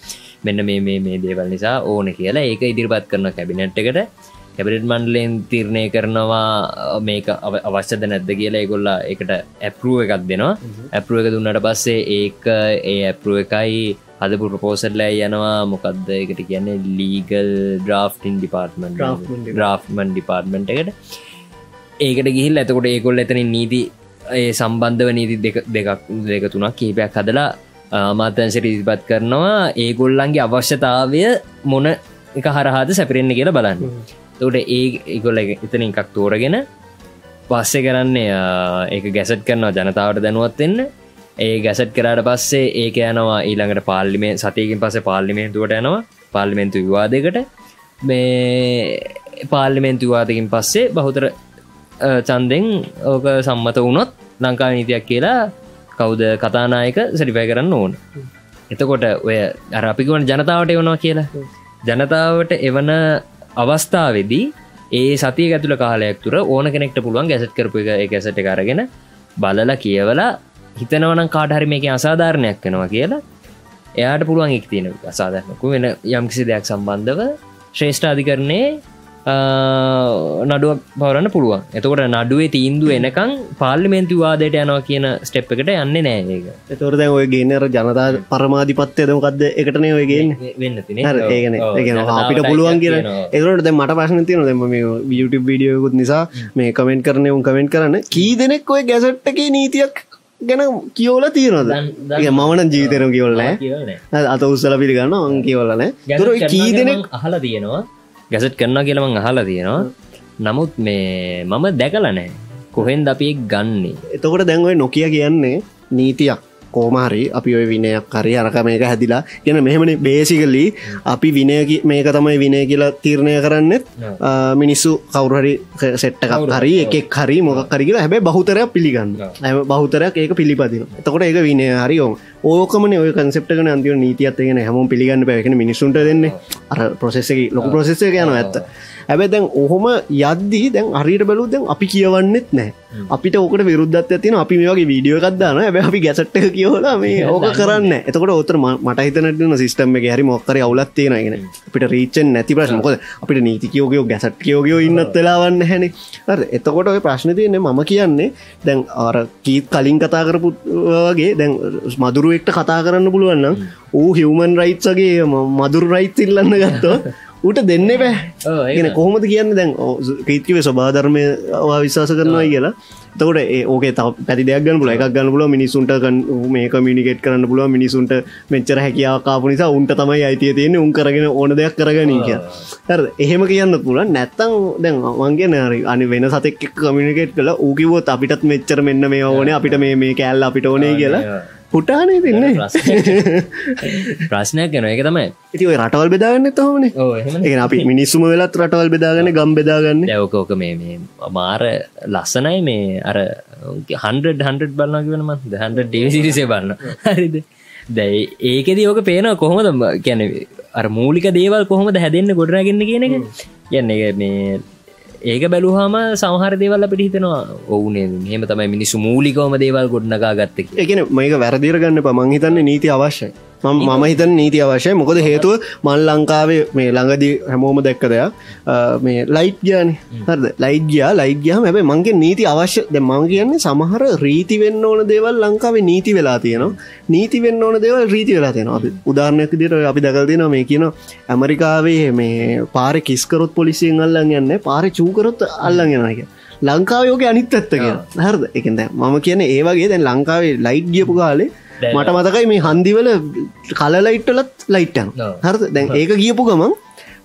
මෙන්න මේ මේ දේවල් නිසා ඕන කියලා ඒක ඉදිරිපත් කරන කැබිනට් එකට. කැබිනට් මන්ඩලෙන් තිරණය කරනවා මේක අවශ්‍යද නැද්ද කියලා ඒගොල්ලා එකට ඇපරුව එකක් දෙනවා. ඇපරුව එක දුන්නට පස්සේ ඒක ඒ ඇපරුව එකයි හදපු ප්‍රපෝසල්ලෑ යනවා. මොකක්ද එකට කියන්නේ? ලීගල් ඩ්‍රාෆ්ටින් ඩිපාර්ටමන් ්‍රාෆ්මන් ඩිපාර්ටමන්ට් එකට. ඒකට ගිහිල් ඇතකොට ඒකොල් එතනින් නීති ඒ සම්බන්ධව නීති දෙකක් දෙක තුනක් කීපයක් හදලා අමාතංශ ඉදිපත් කරනවා. ඒගොල්ලන්ගේ අවශ්‍යතාවය මොන එක හරහාද සැපිරෙන්න්න කියලා බලන්න. තොට ඒ ඉගොල්ල එතන එකක් තෝරගෙන පස්සෙ කරන්නේ ඒක ගැසට් කරනවා ජනතාවට දැනුවත්වෙන්න ඒ ගැසට් කරට පස්සේ ඒක යනවා ඊළඟට පාල්ලිමේ සතියකින් පස පාල්ලිමේන්තුවට යනවා. පාල්ලිමෙන්තු විවාදකට මේ පාල්ලිමෙන්තු විවාදකින් පස්සේ බහුතර චන්දෙන් ඕක සම්මත වුණොත් ලංකා නීතියක් කියලා කවුද කතානායක සැරිපය කරන්න ඕන. එතකොට ඔය අරපිකුවන් ජනතාවට එවනවා කියලා. ජනතාවට එවන අවස්ථාවේදී ඒ සතිය ඇතුළ කාලයක් තුර ඕන කෙනෙක්ට පුළුවන් ගැසට කරපු එක ඇසට කරගෙන බලල කියවලා හිතනවනම් කාටහරි මේක අසාධාරණයක් වෙනවා කියලා එයාට පුළුවන් එක් තියෙන අසාධරනකු වෙන යම්කිසි දෙයක් සම්බන්ධව ශ්‍රේෂ්ඨාධිකරණය නඩුවක් පවරන්න පුළුවන්. එතකොට නඩුවේ තීන්දු එනකං පාර්ලිමෙන්තු වාදයට යනවා කියන ස්ටෙප් එකට යන්න නෑඒක එතොරද ඔය ගේනර ජනතා පරමාධිපත්වය දමකක්ද එකටනේ ඔයගෙන් වෙන්න ඒගන අපිට පුළුවන් කිය එකට මට පශන තියන දෙම මේ YouTube වීඩියෝකුත් නිසා මේ කමෙන්ට් කරනය උන් කමෙන්ට් කරන්න කී දෙනෙක් ඔය ගැසට්ටගේ නීතියක් ගැන කියෝල තියෙනද මවන ජීවිතර කියවල්ල අත උත්සල පිළිගන්න අන් කියවලන තුර කී දෙනෙක් අහලා තියෙනවා ගැසට් කරන්න කියලමං අහලා තියෙනවා. නමුත් මේ මම දැකලනෑ කොහෙන්ද අපි ගන්නේ? එතකොට දැන්වයි නොකිය කියන්නේ නීතියක්. කෝමාරි අපි ඔය විනයක් කරි අරක මේක හැදිලා. ගැන මෙහෙමන බේසිකලි අපි විනය මේක තමයි විනය කියලා තීරණය කරන්නෙත් මිනිස්සු කවුරහරි සෙට්ටකක් හරි එකෙක් හරි මොක් කර කියලා. හැබැ බහුතරයක් පිළිගන්න. ඇම බහුතරයක් ඒක පිළිපදින එතකොට ඒක විනය හරි ඕම් ඕකමන ඔය කන්සෙප්ටක අන්තිව නීතියත්ගෙන හැම පිළිගන්න පැකෙන මිනිසුන්ට දෙන්නේ. අර ප්‍රොසෙස්සක ලොක ප්‍රොසෙස්සක යන ඇත්ත ඇබැ දැන් ඔහොම යද්දී දැන් අරිට බලු දැන් අපි කියවන්නෙත් නෑ අපිට ඕකට විරුද්ධත් ඇතින අපි මේ වගේ වීඩියෝ එකක්දාන ඇබ අපි ගැසට්ට කියෝලා මේ ඕක කරන්න එතකොට ඔතර මට හිතනටන සිස්ටම් එක හැරි මොක්කර අවුලත් තියෙනගෙන අපිට රීචෙන් නැති ප්‍රශ්නකොද අපිට නීතිකයෝගයෝ ගැසට් කියෝගයෝ ඉන්නත් වෙලාවන්න හැනේ එතකොට ඔය ප්‍රශ්න තියන්නේ මම කියන්නේ දැන් අර කීත් කලින් කතා කරපුගේ දැන් මදුරුවෙක්ට කතා කරන්න පුළුවන්න ඌ හිවමන් රයිත්සගේ මදුරු රයිත් ඉල්ලන්න ගත්තෝ ඌට දෙන්න බෑ. ගෙන කොහොමද කියන්න දැන්? කීතිවේ ස්වබාධර්මය විශ්වාස කරනවා කියලා. තකොට ඕකේ පැති දෙයක් ගන්න පුල එකක් ගන්න පුල මිනිසුන්ට මේ කමිනිකෙට් කරන්න පුළුව මිනිසුන්ට මෙච්චර හැකියාකාපු නිසා උන්ට තමයි අයිතිය තියෙන උන් කරගෙන ඕන දෙයක් කරගනී කිය හර එහෙම කියන්න පුල නැත්තං දැන් වන්ගේ නරි අනි වෙන සතෙක් කමිනිකෙට් කළ. ඌකිවෝත් අපිටත් මෙච්චර මෙන්න මේ ඕනේ. අපිට මේ කෑල්ල අපිට ඕනේ කියලා පුටානේ තින්නේ ප්‍රශ්නයක්. ගැන එක තමයි. ඉති ඔය රටවල් බෙදාගන්න තහමන ඒ අපි මිනිස්සුම වෙලත් රටවල් බෙදාගන්න ගම් බෙදාගන්න. ඇවකෝක මේ මාර ලස්සනයි මේ අර හන්ඩ හන්ඩ බලන්නක වෙනම හන්ඩ ඩේසිරිසේ බලන්න හරිද? දැයි ඒකෙද ඕක පේන කොහොමද? ගැන අර මූලික දේවල් කොහොමද හැදෙන්න්න ගොඩරගන්න කියන එක? ගැන්න මේ ඒක බැලුහම සමහර දේවල් අපිට හිතනවා ඔවුනේ මෙහම තමයි මිනිස්සු මූලිකවම දේවල් ගොඩ්නගා ගත්තක එකන මේක වැරදිරගන්න පමං හිතන්න නීති අවශ්‍යයි. මම හිතන් නීති අවශ්‍යය. මොකද හේතුව මල් ලංකාවේ මේ ළඟදී හැමෝම දැක්ක දෙයක්. මේ ලයිට් ගාන හරද? ලයිට් ගයා. ලයිට් ගයාම හැබයි මංගේ නීති අවශ්‍ය. මං කියන්නේ සමහර රීති වෙන්න ඕන දේවල් ලංකාවේ නීති වෙලා තියෙනවා. නීති වෙන්න ඕන දේවල් රීති වෙලා තියෙනවා. අපි උදාරණයක් දිට අපි දකල් දෙනවා මේ කියන ඇමරිකාවේ මේ පාර කිස්කරොත් පොලිසියෙන් අල්ලන් යන්න පාර චූකරොත් අල්ලන් ගෙනක ලංකාවයෝක අනිත් ඇත්තක හරද? එකද මම කියන ඒවගේ දැන් ලංකාවේ ලයිට් ගියපු කාලේ මට මතකයි මේ හන්දිවල කලලයිට්ටලත් ලයිට්ටන් හරද? දැන් ඒක ගියපු ගමන්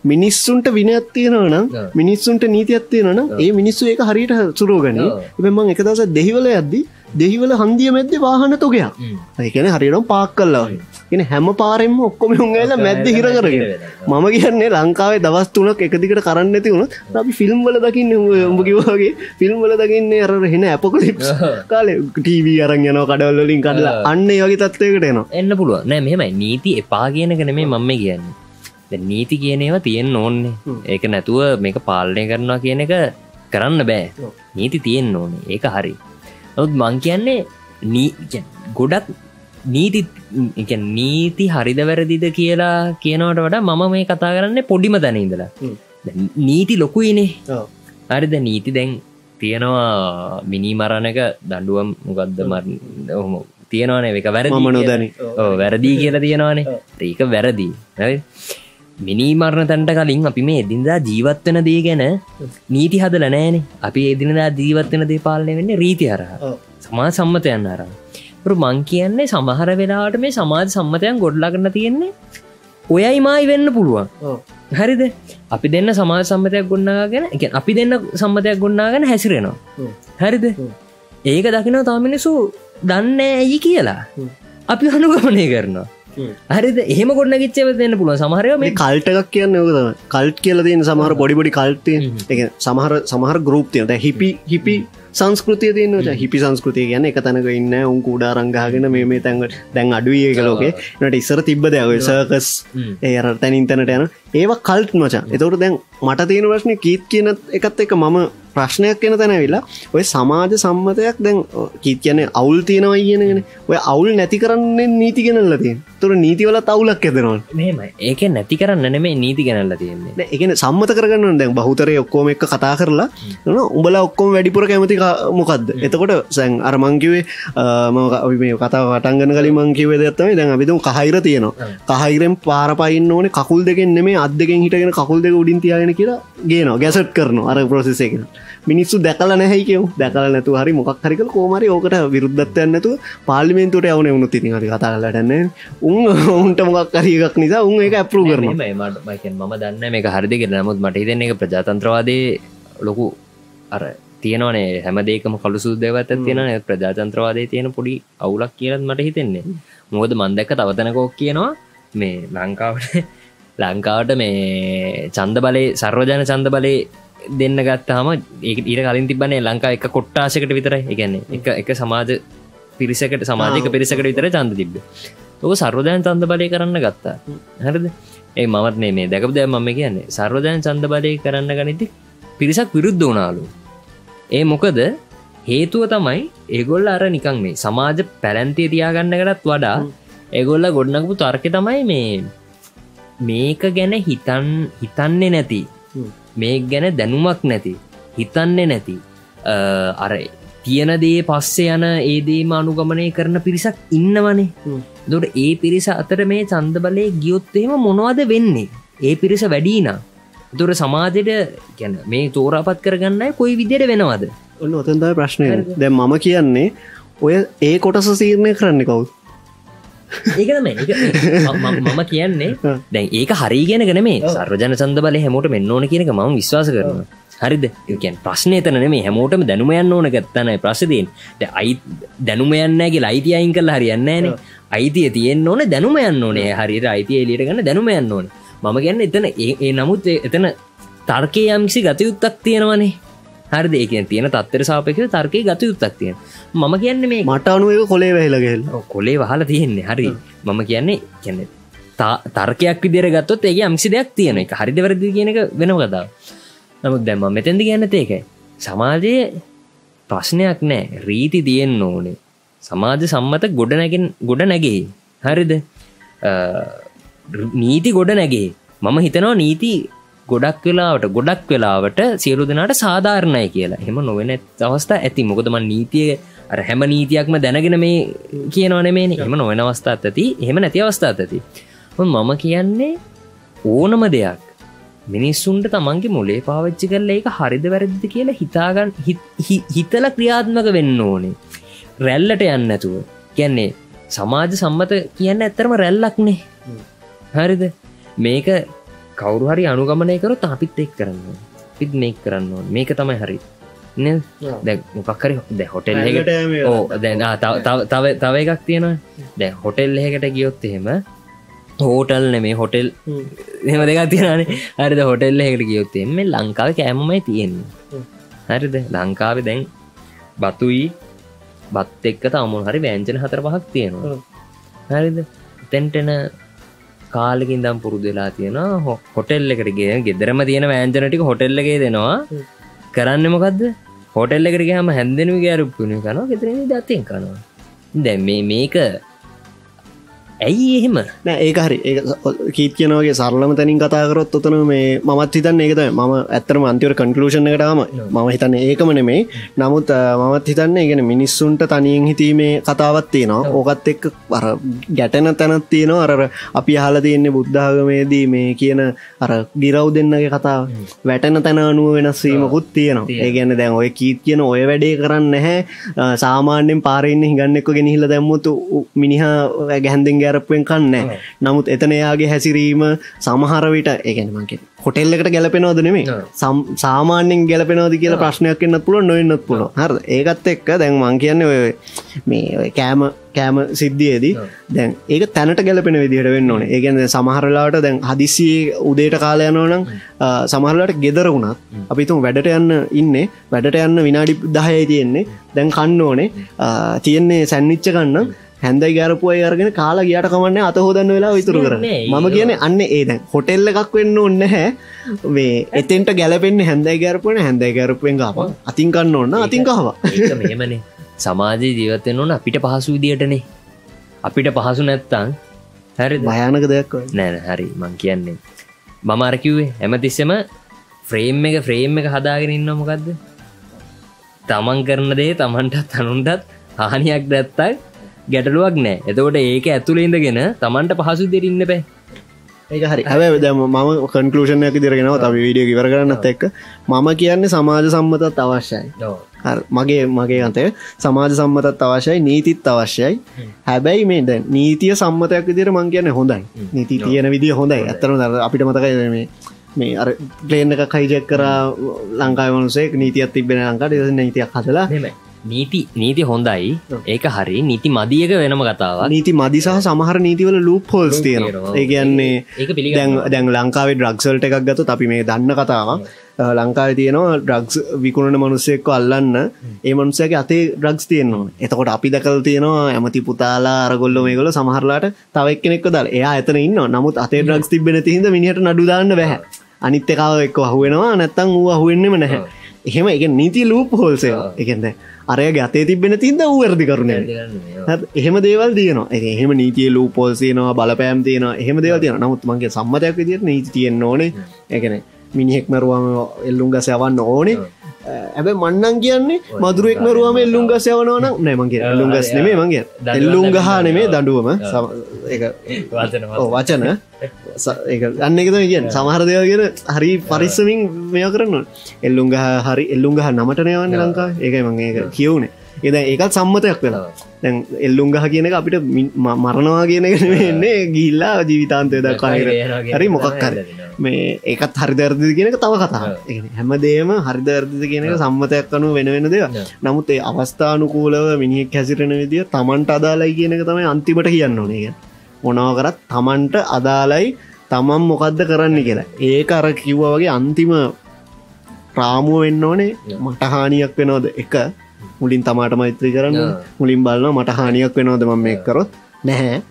මිනිස්සුන්ට විනයක් තියෙනවනම් මිනිස්සුන්ට නීතියක් තියෙනවනම් ඒ මිනිස්සු ඒක හරියට සුරෝගන එමන් එක දස දෙහිවල ඇද්දි දෙහිවල හන්දිය මැද්ද වාහන තොගයක්. ඒකන හරිනම් පාක් කල්ලා එන හැම. පාරෙන්ම ඔක්කොම උන්ගල මැද්ද හිර කරගෙන. මම කියන්නේ ලංකාවේ දවස් තුනක් එකදිකට කරන්න ඇති වුණ අපි ෆිල්ම් වල දකින්න උඹ කිවගේ ෆිල්ම් වල දකින්නේ අර හෙන ඇපකොලිප් කාලේ ටීවී අරන් යනවා කඩවල්ලින් කඩලා. අන්න වගේ තත්වයකට එනවා. එන්න පුළුව නෑ මෙහෙමයි. නීති එපා කියනක නෙමේ මම්ම කියන්නේ. නීති කියනේවා තියෙන් ඕන්නේ ඒක නැතුව මේක පාලනය කරනවා කියන එක කරන්න බෑ. නීති තියෙන් ඕනේ. ඒක හරි නොත් මං කියන්නේ නී ගොඩක් නීති නීති හරිද වැරදිද කියලා කියනවට වඩා මම මේ කතා කරන්න පොඩිම තැන ඉඳලා. නීති ලොකුයිනේ හරිද? නීති දැන් තියෙනවා මිනි මරණක දඩුවම් මොකක්ද මර හොම තියෙනවානේ. එක වැරදි නොදැන. වැරදිී කියලා තියෙනවානේ. ඒක වැරදිී මිනිමරණ තැන්ට කලින් අපි මේ එදින්දා ජීවත්වන දේ ගැන නීති හදල නෑනේ අපි එදිනදා ජීවත්වන දේ පාලනය වෙන්න රීති අරහ සමා සම්මතයන්න අරා මං කියන්නේ සමහර වෙලාට මේ සමාජ සම්මතයන් ගොඩ්ලාගන්න තියෙන්නේ ඔයයි මයි වෙන්න පුළුවන්. හරිද? අපි දෙන්න සමාජ සම්මතයක් ගොන්නාගෙන එක අපි දෙන්න සම්මතයක් ගොන්නාගෙන හැසිරෙනවා. හරිද? ඒක දකින තාමිනිසු දන්න ඇයි කියලා. අපි අනුගමනය කරනවා හරිද එහෙම ගොඩන ගිච්චව දෙන්න පුළුව සමහරය මේ කල්ටක් කියන්න යකතම කල්ට් කියල තියන සමහර පොඩිබොඩි කල්ටය එක සමහර සමහර ගරුප්තියන හිපි හිපි සංස්කෘතිය තියනට හිපි සංස්කෘතිය ගැන එක තැනක ඉන්න උන් කුඩා රංගාගෙන මේ මේ තැන්ට දැන් අඩුවේ කලෝකේ නට ඉස්සර තිබ්බ දෙයව සර්කස් ඒර තැනින් තැනට යන. ඒවා කල්ට් මචා. එතවට දැන් මට තියෙන ප්‍රශ්නය කීත් කියන එකත් එක මම ප්‍රශ්නයක් කෙන තැනවෙලා ඔය සමාජ සම්මතයක් දැන් කීත් කියන අවුල් තියෙනවා කියනගෙන ඔය අවුල් නැති කරන්නේ නීති ගෙනල්ල තිය තුර නීතිවල අවුලක් ඇදෙනවා මෙම ඒක නැති කරන්න නෙමේ නීති ගැනල්ල තියන්නේ. එකන සම්මත කරගන්න දැන් බහතරය ඔක්කෝම එක කතා කරලා උඹල ඔක්කොම වැඩිපුර කැමති මොකක්ද එතකොට සැන් අරමංකිවේ මේ කතා වටන්ගන කලින් මංකිවේ දත්තම දැන් අපිතුම් කහිර තියෙනවා. කහිරෙන් පාරපයින්න ඕන කකුල් දෙකෙන් නෙමේ අත් දෙකෙන් හිටගෙන කකුල් දෙක උඩින් තියාගෙන කියලා ගේනවා ගැසට් කරන අර ප්‍රසෙසේකෙන මිනිස්සු දැකල නැහැකව දැකල නැතු හරි මොක් හරිකල කෝමරි ඕකට විරුද්ධත්වයන්නතු පාලිමෙන්තුට යවන වුණු තිනි හරි කතාලටන්න උන් ඔවුන්ට මොක් කරියක් නිසා උන් එක ඇපරු කරන මම දන්න මේ හරිදික නමුත් මට හිතන්නේ එක ප්‍රජාතන්ත්‍රවාදය ලොකු අර තියෙනවනේ. හැමදේකම කළු සුද්දවත් තියෙන ප්‍රජාතන්ත්‍රවාදය තියෙන පොඩි අවුලක් කියලත් මට හිතෙන්නේ. මොකද මන්දැක්ක තවතනකෝක් කියනවා මේ ලංකාවට ලංකාවට මේ චන්ද බලය සර්වජන චන්ද බලය දෙන්න ගත්තාම ඒ ඊට කලින් තිබන්නේ ලංකා එක කොට්ටාසකට විතර එකන්නේ එක එක සමාජ පිරිසකට සමාජක පිරිසකට විතර චන්ද තිබ්බ. ඔක සර්වධයන් චන්ද බලය කරන්න ගත්තා. හරිද? ඒ මත් මේ දැකප දැ මම කියන්නේ. සර්වධයන් චන්ද බලය කරන්න ගනිති පිරිසක් විරුද්ධ වනාලු ඒ මොකද? හේතුව තමයි ඒගොල්ල අර නිකං මේ සමාජ පැලැන්තිය තියාගන්නකටත් වඩා ඒගොල්ල ගොඩනකපු තර්ක තමයි මේ මේක ගැන හිතන් හිතන්නේ නැති. මේ ගැන දැනුමක් නැති. හිතන්නේ නැති. අර තියෙන දේ පස්සේ යන ඒදේම අනුගමනය කරන පිරිසක් ඉන්නවනේ. දොට ඒ පිරිස අතර මේ චන්ද බලය ගියොත්තේම මොනවද වෙන්නේ? ඒ පිරිස වැඩීනා තුර සමාජයට ගැන මේ තෝරාපත් කරගන්න කොයි විදියට වෙනවද? ඔන්න ඔතන්දයි ප්‍රශ්නය? දැ මම කියන්නේ ඔය ඒ කොටස සීරණය කරන්න කවු ඒකම මම කියන්නේ දැන් ඒක හරිගෙන ගන මේ සර්ජන සන්ද බල හැමෝට මෙන්න ඕන කියනක ම විශවාස කරන හරිද? ඒකන් ප්‍රශ්නය තන මේ හැමෝටම දැනුමයන්න ඕන ගත්තනයි ප්‍රසදයෙන් අයි දැනුමයන්නගේ ලයිති අයින් කල් හරියන්නේන අයිතිය තියෙන් ඕන දැනුමයන්න ඕනේ. හරිට අයිතිය එලියට ගන්න දැනුමයන්න ඕන මම ගැන්න එතන ඒ නමුත් එතන තර්කය යම්කිසි ගතයුත්තක් තියෙනවනේ. හරි දෙකෙන් තියෙන තත්තර සාපක තර්කය ගතයුත්තක් තියෙන. මම කියන්න මේ මට අනුව කොලේ වැහිලගෙල් කොලේ වහල තියෙන්නේ. හරි. මම කියන්නේ කියන්න තර්කයක් විදිර ගත්තොත් ඒ අම්සි දෙයක් තියෙන එක. හරිද වැරදි කියන එක වෙනම කතාව නමුත් දැම්ම මෙතැදි ගැන්නත ඒකයි. සමාජයේ ප්‍රශ්නයක් නෑ. රීති තියෙන්න ඕනේ. සමාජ සම්මත ගොඩ නැගෙන් ගොඩ නැගේ හරිද නීති ගොඩ නැගේ. මම හිතනවා නීති ගොඩක් වෙලාවට ගොඩක් වෙලාවට සියලු දෙනාට සාධාරණය කියලා. හෙම නොවෙන අවස්ථා ඇති. මොකදම නීතිය අර හැම නීතියක්ම දැනගෙන මේ කියනවන මේ එම නොවෙන අවස්ථාත් ඇති. එහෙම නැති අවස්ථාත් ඇති. මම කියන්නේ ඕනම දෙයක් මිනිස්සුන්ට තමන්ගේ මොලේ පාවිච්චි කරල ඒක හරිද වැරදිද කියලා හිතාගන්න හිත්- හි- හිතල ක්‍රියාත්මක වෙන්න ඕනේ. රැල්ලට යන්න ඇතුව කියන්නේ සමාජ සම්මත කියන්න ඇත්තරම රැල්ලක්නේ හරිද? මේක කවුරු හරි අනුගමනය කරොත් අපිත් එක් කරන්න. අපිත් මේක් කරන්න මේක තමයි හරි. මොකක්කරි දැ හොටෙල් ඕ තව- තව- එකක් තියෙනවා දැ හොටෙල් එහෙකට ගියොත් එහෙම හෝටල් නෙමේ හොටෙල් එම දෙක තියෙනනේ හරිද? හොටෙල් එකට ගියොත් එම ලංකාව කෑමමයි තියෙන්නේ. හරිද? ලංකාව දැන් බතුයි බත් එක්ක තමුල් හරි වෑංජන හතර පහක් තියෙනවා. හරිද? තැන්ටෙන කාලකින් දම් පුරුදු වෙලා තියෙනවා. හොටෙල් එකට ගේ ගෙදරම තියෙන වෑන්ජනටික හොටෙල් එකේ දෙනවා. කරන්න මොකක්ද හොටෙල් එකට ගහම හැන්දෙනු ගෑරුප්පුුණ කනවා ගෙතර දත්තයෙන් කනවා දැ මේ මේක ඇයි එහෙම? නෑ ඒක හරි. කීත් කියනවගේ සරලම තැනින් කතාකරොත් ඔතන මේ මත් හිතන්න ඒකත ම ඇත්තරම අන්තිවර කන්කලූෂණ එකටම මම හිතන්න ඒකම නෙමේ නමුත් මමත් හිතන්න ගෙන මිනිස්සුන්ට තනියෙන් හිතීමේ කතාවත් තියෙනවා. ඕකත් එක්ක අර ගැටන තැනත් තියෙනවා. අර අපි හල තියන්නේ බුද්ධාගමේදී මේ කියන අර ගිරව් දෙන්නගේ කතාව. වැටන තැන අනුව වෙනස්වීමකුත් තියෙනවා. ඒ ගැන්න දැන් ඔය කීත් කියන ඔය වැඩේ කරන්න නැහැ. සාමාන්‍යෙන් පාරන්න හිගන්නෙක්ක ගෙනහිල දැම්මුතු මිනිහා ගැහන්දෙන් ගැරපුවෙන් කන්න නමුත් එතන එයාගේ හැසිරීම සමහර විට ඒගැනමගේ හොටෙල්ලකට ගැලපෙනවද නෙමේ. සම්- සාමාන්‍යෙන් ගැලපෙනවද කියලා ප්‍රශ්නයක් එන්නත් පුළුව නොන්නත් පුළුව හර ඒකත් එක්ක දැන් මං කියන්න ඔය මේ කෑම කෑම සිද්ධියේදී. දැන් ඒක තැනට ගැලපෙන විදිහට වෙන්න ඕන. ඒගැන සමහරලාට දැන් හදිසියේ උදේට කාලයනෝනම් සමහරලාට ගෙදර වුණත් අපිතුම් වැඩට යන්න ඉන්න. වැඩට යන්න විනාඩි දහයයි තියෙන්නේ. දැන් කන්න ඕනේ. තියෙන්නේ සැන්විච්ච කන්න හැන්දයි ගැරපුුවයි අරගෙන කාලා ගියට කමන්න අත හෝදන්න වෙලා විතුරු කර නෑ, මම කියන අන්න ඒ දැන් හොටෙල්ල එකක් වෙන්න ඔන්න හැ මේ එතෙන්ට ගැලපෙන් හැන්දයි ගැරපුවන හැන්දයි ගැරපුවෙන් ගාප අතින් කන්න ඔන්න අතින් කහව ඒක මෙහෙමනේ. සමාජය ජීවතයෙන් ඕන අපිට පහසු විදියටනේ. අපිට පහසු නැත්තං හැරි භයානක දෙයක්. නෑන හරි මං කියන්නේ. මම අරකිව්වේ හැමතිස්සම ෆ්‍රේම් එක ෆ්‍රේම් එක හදාගෙන ඉන්න මොකක්ද තමන් කරන දේ තමන්ටත් අනුන්ටත් හානියක් දැත්තක් ගැටලුවක් නෑ. එතකොට ඒක ඇතුළේඉඳගෙන තමන්ට පහසු දෙරන්න බෑ. හරි. හැබ දැම ම කන්කලෂණයක් දිරගෙනව තම විඩිය ඉවර කරන්නත් එක්ක. මම කියන්නේ සමාජ සම්මතත් අවශ්‍යයි. මගේ මගේ අතය සමාජ සම්මතත් අවශ්‍යයි නීතිත් අවශ්‍යයි. හැබැයි මේ දැන් නීතිය සම්මතයක් විදිර මං කියන හොඳයි. නීති තියෙන විදිිය හොඳයි. ඇතරම දර අපිට මතකයි මේ මේ අර ප්ලේන් එක කයිජෙක් කර ලංකායි වනුසේ නීතියත් තිබෙන ලංකාට නීතියක් හදලා මෙම නීති නීති හොඳයි. ඒක හරි. නීති මදියක වෙනම කතාවක්. නීති මදි සහ සමහර නීතිවල ලූප් හොල්ස් තියෙනවා. තියෙනවා. ඒ කියන්නේ ඒක දැන් ලංකාවේ ඩ්‍රක්සල්ට එකක් ගතු අපි මේ දන්න කතාවක්. ලංකාව තියනවා ඩ්‍රක්ස් විකුණන මනුස්සෙක්ක අල්ලන්න. ඒ මනුසයක අතේ ඩ්‍රක්ස් තියෙන්නවා එතකොට අපි දකල් තියෙනවා ඇමති පුතාලා අරගොල්ල මේගොල සමහරලාට තවක් කෙනෙක් දල්. එයා එතන ඉන්න නමුත් අතේ ඩ්‍රක්ස් තිබෙන තිහිද මිනිට නඩුදාන්න බැහැ. අනිත්‍ය කාව එක්ක අහුවෙනවා. නැත්තං වූ අහුවෙන්නෙම නැහැ. එහෙම එක නීති ලූප් හෝල්සය එකෙන්ද අරයගේ අතේ තිබෙන තින්ද වූ වැරදි කරුණේ. එහෙම දේවල් තියනවා. එහෙම නීතිය ලූ පෝල්සියනවා බලපෑම් තියෙනවා එහෙම දේවල් තියෙන නමුත් මගේ සම්මතයක් විදිට නීති තියෙන්න්න ඕනේ. එකන මිනිහෙක් මැරුවම එල්ලුම් ගස යවන්න ඕනේ. ඇබ මන්නන් කියන්නේ මදුරුවෙක් මරුවම එල්ලුම් ගස යවනවන නෑමගේ එල්ලුම් ගස් නෙමේ මගේ එල්ලුම් ගහ නෙමේ දඩුවම වචන අන්න එකත කිය සමහර දෙවගෙන හරි පරිස්සමින් මෙය කරන්න එල්ලුන්ග හරි එල්ලුන්ගහ නමටනයවන්න ලංකා ඒකයි මං ඒක කියවුණේ එද ඒකත් සම්මතයක් වෙලා දැන් එල්ලුන්ගහ කියන එක අපිට මරණවා කියන එක වෙන්නේ ගිල්ලා ජීවිතාන්තය දක්වාහිර හරි මොකක් කර මේ ඒකත් හරිදර්ද කියනක තව කතා හැමදේම හරිදර්දිද කියනක සම්මතයක් අනු වෙන වෙන දෙව නමුත් ඒ අවස්ථානුකූලව මිනිහෙක් හැසිරෙන විදිිය තමන්ට අදාලයි කියනක තමයි අන්තිමට කියන්න ඕනේ. මොනවකරත් තමන්ට අදාලයි තමන් මොකක්ද කරන්න කියලා. ඒක අර කිව්ව වගේ අන්තිම ප්‍රාමුව වෙන්න ඕනේ. මට හානියක් වෙනෝද එක. මුලින් තමාට මෛත්‍රී කරන්න. මුලින් බලන්න මට හානියක් වෙනෝද මම මේ කරොත්. නැහැ.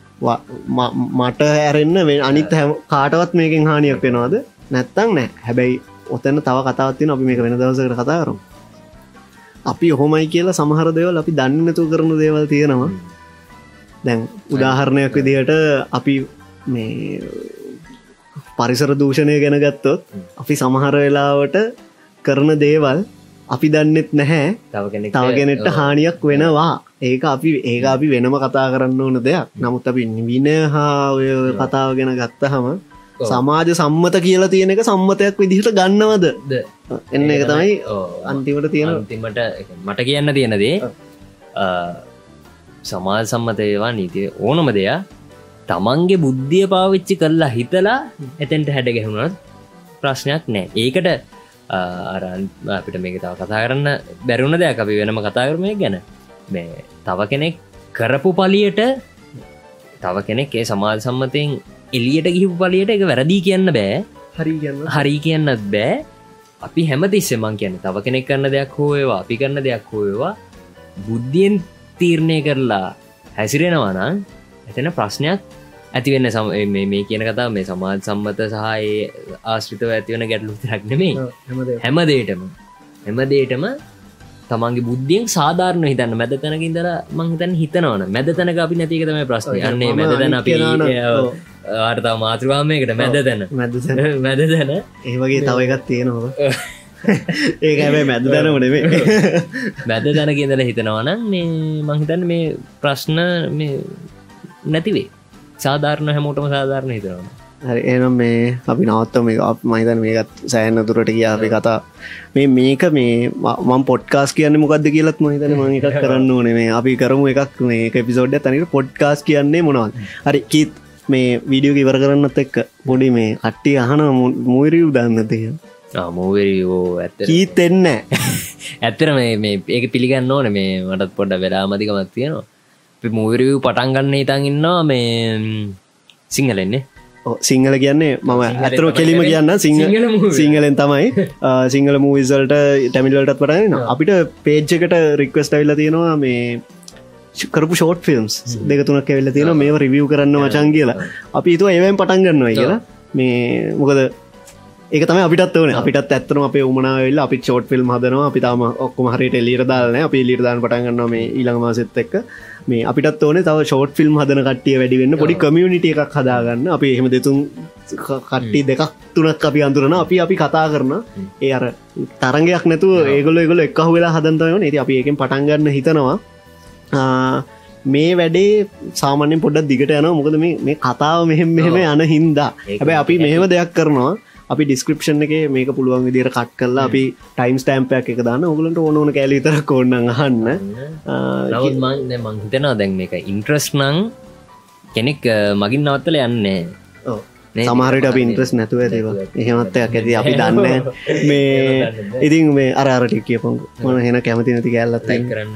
මට ඇරෙන්න්න අනිත් හැම කාටවත් මේකින් හානියක් වෙනවාද? නැත්තං නෑ හැබැයි ඔතන්න තව කතාවත්තින අපි මේක වෙන දවසකට කතාකරු අපි ඔහොමයි කියලා සමහර දෙවල් අපි දන්නතු කරන දේවල් තියෙනවා. දැන් උදාහරණයක් විදිහට අපි මේ පරිසර දූෂණය ගැන ගත්තොත් අපි සමහර වෙලාවට කරන දේවල් අපි දන්නෙත් නැහැ. තව කෙනෙට හානියක් වෙනවා. ඒක අපි ඒක අපි වෙනම කතා කරන්න ඕන දෙයක්. නමුත් අපි නිවින හා ඔය කතාව ගැන ගත්තහම සමාජ සම්මත කියලා තියෙන එක සම්මතයක් විදිහට ගන්නවද? එන්න එක තමයි අන්තිමට තියෙන අන්තිමට මට කියන්න තියෙනදේ සමාජ සම්මතයවා නීතිය ඕනම දෙයා තමන්ගේ බුද්ධිය පාවිච්චි කරලා හිතලා එතැන්ට හැඩ ගැහුණත් ප්‍රශ්නයක් නෑ. ඒකට අපිට මේක තව කතා කරන්න බැරුණ දෙයක් අපි වෙනම කතා කරමය ගැන. මේ තව කෙනෙක් කරපු පලියට තව කෙනෙක් ඒ සමාල් සම්මතයෙන් එලියට ගිහිපු පලියට එක වැරදිී කියන්න බෑ. හරි කියන්න. හරි කියන්නත් බෑ. අපි හැමතිස්සෙමන් කියන්න තව කෙනෙක් කරන්න දෙයක් හෝයවා අපි කරන්න දෙයක් හෝයවා බුද්ධියෙන් තීරණය කරලා හැසිරෙනවානම් එතන ප්‍රශ්නයක් ඇතිවෙන්න සම මේ කියන කතා මේ සමාජ සම්මත සහයේ ආශ්‍රිතව ඇතිවන ගැටලු රක්නෙමේ හැමදේටම හැමදේටම තමන්ගේ බුද්ධියෙන් සාධාරණ හිතන්න. මැද තැනකින් දර මංහිතන් හිතනවන. මැද තැනක අපි නැතිකතම ප්‍රශ්න. යන්නේ මැදතැන අපි ආර්තා මාතෘවාමයකට මැද තැන. මැද තැන. ඒවගේ තව එකත් තියෙනවා. ඒක හැබයි මැද දැන ොනෙේ මැද දැන කියදල හිතනවනම් මේ මංහිතන් මේ ප්‍රශ්න නැතිවේ සාධාරණ හැමෝටම සාධාරණ හිතනවා. හරි එනම් මේ අපි නවත්ත මේ මහිතන් මේකත් සෑන්න දුරට කිය අපි කතා. මේ මේක මේ මම් පොඩ්කාස් කියන්න මොකක්ද කියලත් මහිතන ම එකක් කරන්න ඕනේ. මේ අපි කරමු එකක් මේ පිසෝඩ් තනික පොඩ්කාස් කියන්නේ මොනවල් හරි කීත් මේ වීඩියෝ ඉවර කරන්නත් එක්ක පොඩි මේ කට්ටි අහන මූරිව් දන්නතිය මූවරෝ ඇත්ත කීත් එන්න ඇත්තර මේ ඒක පිළිගන්න ඕන. මේ මටත් පොඩ්ඩ වෙලාමතිකමත් තියෙනවා මූවරව් පටන්ගන්න හිතන් ඉන්නවා මේ සිංහලෙන්නේ සිංහල කියන්නේ මම ඇතරෝ කෙලිම කියන්න. සිංහලෙන් තමයි. සිංහල මූවිසල්ට ටැමිල්ලටත් පටන අපිට පේජ්ජකට රික්වස්ට ඇල්ල තියෙනවා මේ කරපු ෂෝට් ෆිල්ම්ස් දෙක තුනක් ඇවෙල්ල තියෙන මේ රිවියව් කරන්න මචන් කියලා. අපි තුව ඒවැන් පටන් ගන්නවා කියලා. මේ මොකද ඒක තම අපිටත් වන අපිටත් ඇත්තරම අප උමනාවෙල්ල අපි ෂෝට් ෆිල්ම් හදනවා. අපි තාම ඔක්කොම හරිට එලිර දාලන අපි ලිරදාන පටන්ගන්න මේ ඊළඟ මාසෙත් එක්ක මේ අපිටත් ඕන තව ෂෝට් ෆිල්ම් හදන කට්ටිය වැඩිවෙන්න පොඩි කමියනිට එකක් හදාගන්න. අපි එහෙම දෙතුන් කට්ටි දෙකක් තුනක් අපි අඳුරන අපි අපි කතා කරන. ඒ අර තරගයක් නැතුව ඒගොල ඒගොල එක්කහ වෙලා හදන්තවන ඇති අපි ඒකෙන් පටන්ගන්න හිතනවා. මේ වැඩේ සාමාන්‍යෙන් පොඩ්ඩක් දිගට යන මොකද මේ කතාව මෙහෙම මෙහෙම යන හින්දා. හැබැ අපි මෙහෙම දෙයක් කරනවා අපි ඩිස්ක්‍රපෂන් එක මේක පුළුවන් විදිර කට් කරලා අපි ටයිම් ස්ටම්පයක් එක දාන්න. ඔගලට ඕන ඕන කෑලිතර කොන්න අහන්න. මංහිතනවා දැන් එක ඉන්ට්‍රස් නං කෙනෙක් මගින් නවත්තල යන්නේ සමහරට අපි ඉන්ට්‍රස් නැතුව ඇතිව එහෙමත්තයක් ඇති අපි දන්න මේ ඉතින් මේ අරාරටි කියපොන්. මොන හෙන කැමති නැති කැල්ලත් කරන්න.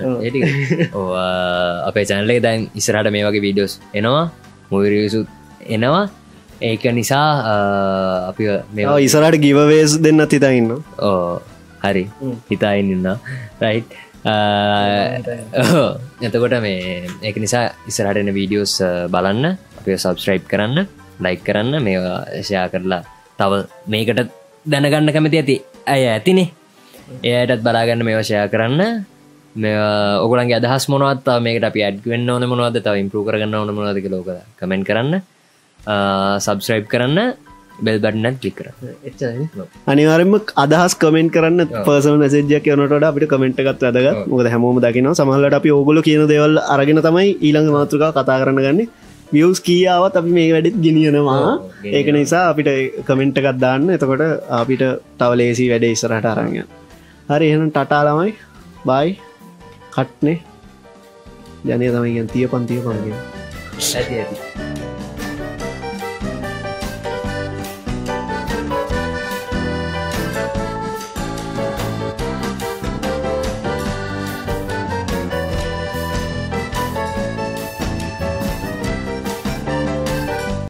අපේ චැනලේ දැන් ඉස්රට මේ වගේ වීඩියෝස් එනවා. මුවිරියසුත් එනවා ඒක නිසා අපි මේ ඉසරට ගිවවේස් දෙන්න හිතයින්න ඕ හරි. හිතායින්න රයිට් එතකොට මේ ඒක නිසා ඉස්සරහටන වීඩියෝස් බලන්න. අප සබස්ක්‍රයිබ් කරන්න ලයික් කරන්න. මේවා ෂයා කරලා තව මේකට දැනගන්න කැමති ඇති ඇය ඇතිනේ. එයටත් බලාගන්න මේ වශයා කරන්න. මේ ඔගලන්ගේ අදහස් මොනවත් මේකට අපි ඇඩ්වෙන්න ඕන මොනවද? තව ඉම්පරූ කරගන්න ඕන මොනවදක ලෝක කමෙන්ට කරන්න සබස්ක්‍රයිබ් කරන්න බෙල් බටනත් ලික් කර අනිවාරම අදහස් කමෙන්ට කරන්න පර්සන සජයක් යනට අපිට කමෙන්ට් එකත් වැදගත්. මොකද හැමෝම දකින සමහලට අපි ඕගොල කියන දෙවල් අරගෙන තමයි ඊළඟ මාතෘකා කතා කරන්න ගන්නේ. වියස් කියාවත් අපි මේ වැඩෙත් ගෙනියනවා. ඒක නිසා අපිට කමෙන්ට් එකත් දාන්න. එතකොට අපිට තව ලේසි වැඩ ඉස්සරහට අරංය හරි එහෙනම් ටටා ළමයි. බයි කට්නේ. ජනය තමයි තිය පන්තිය පන්ගේ ඇති ඇති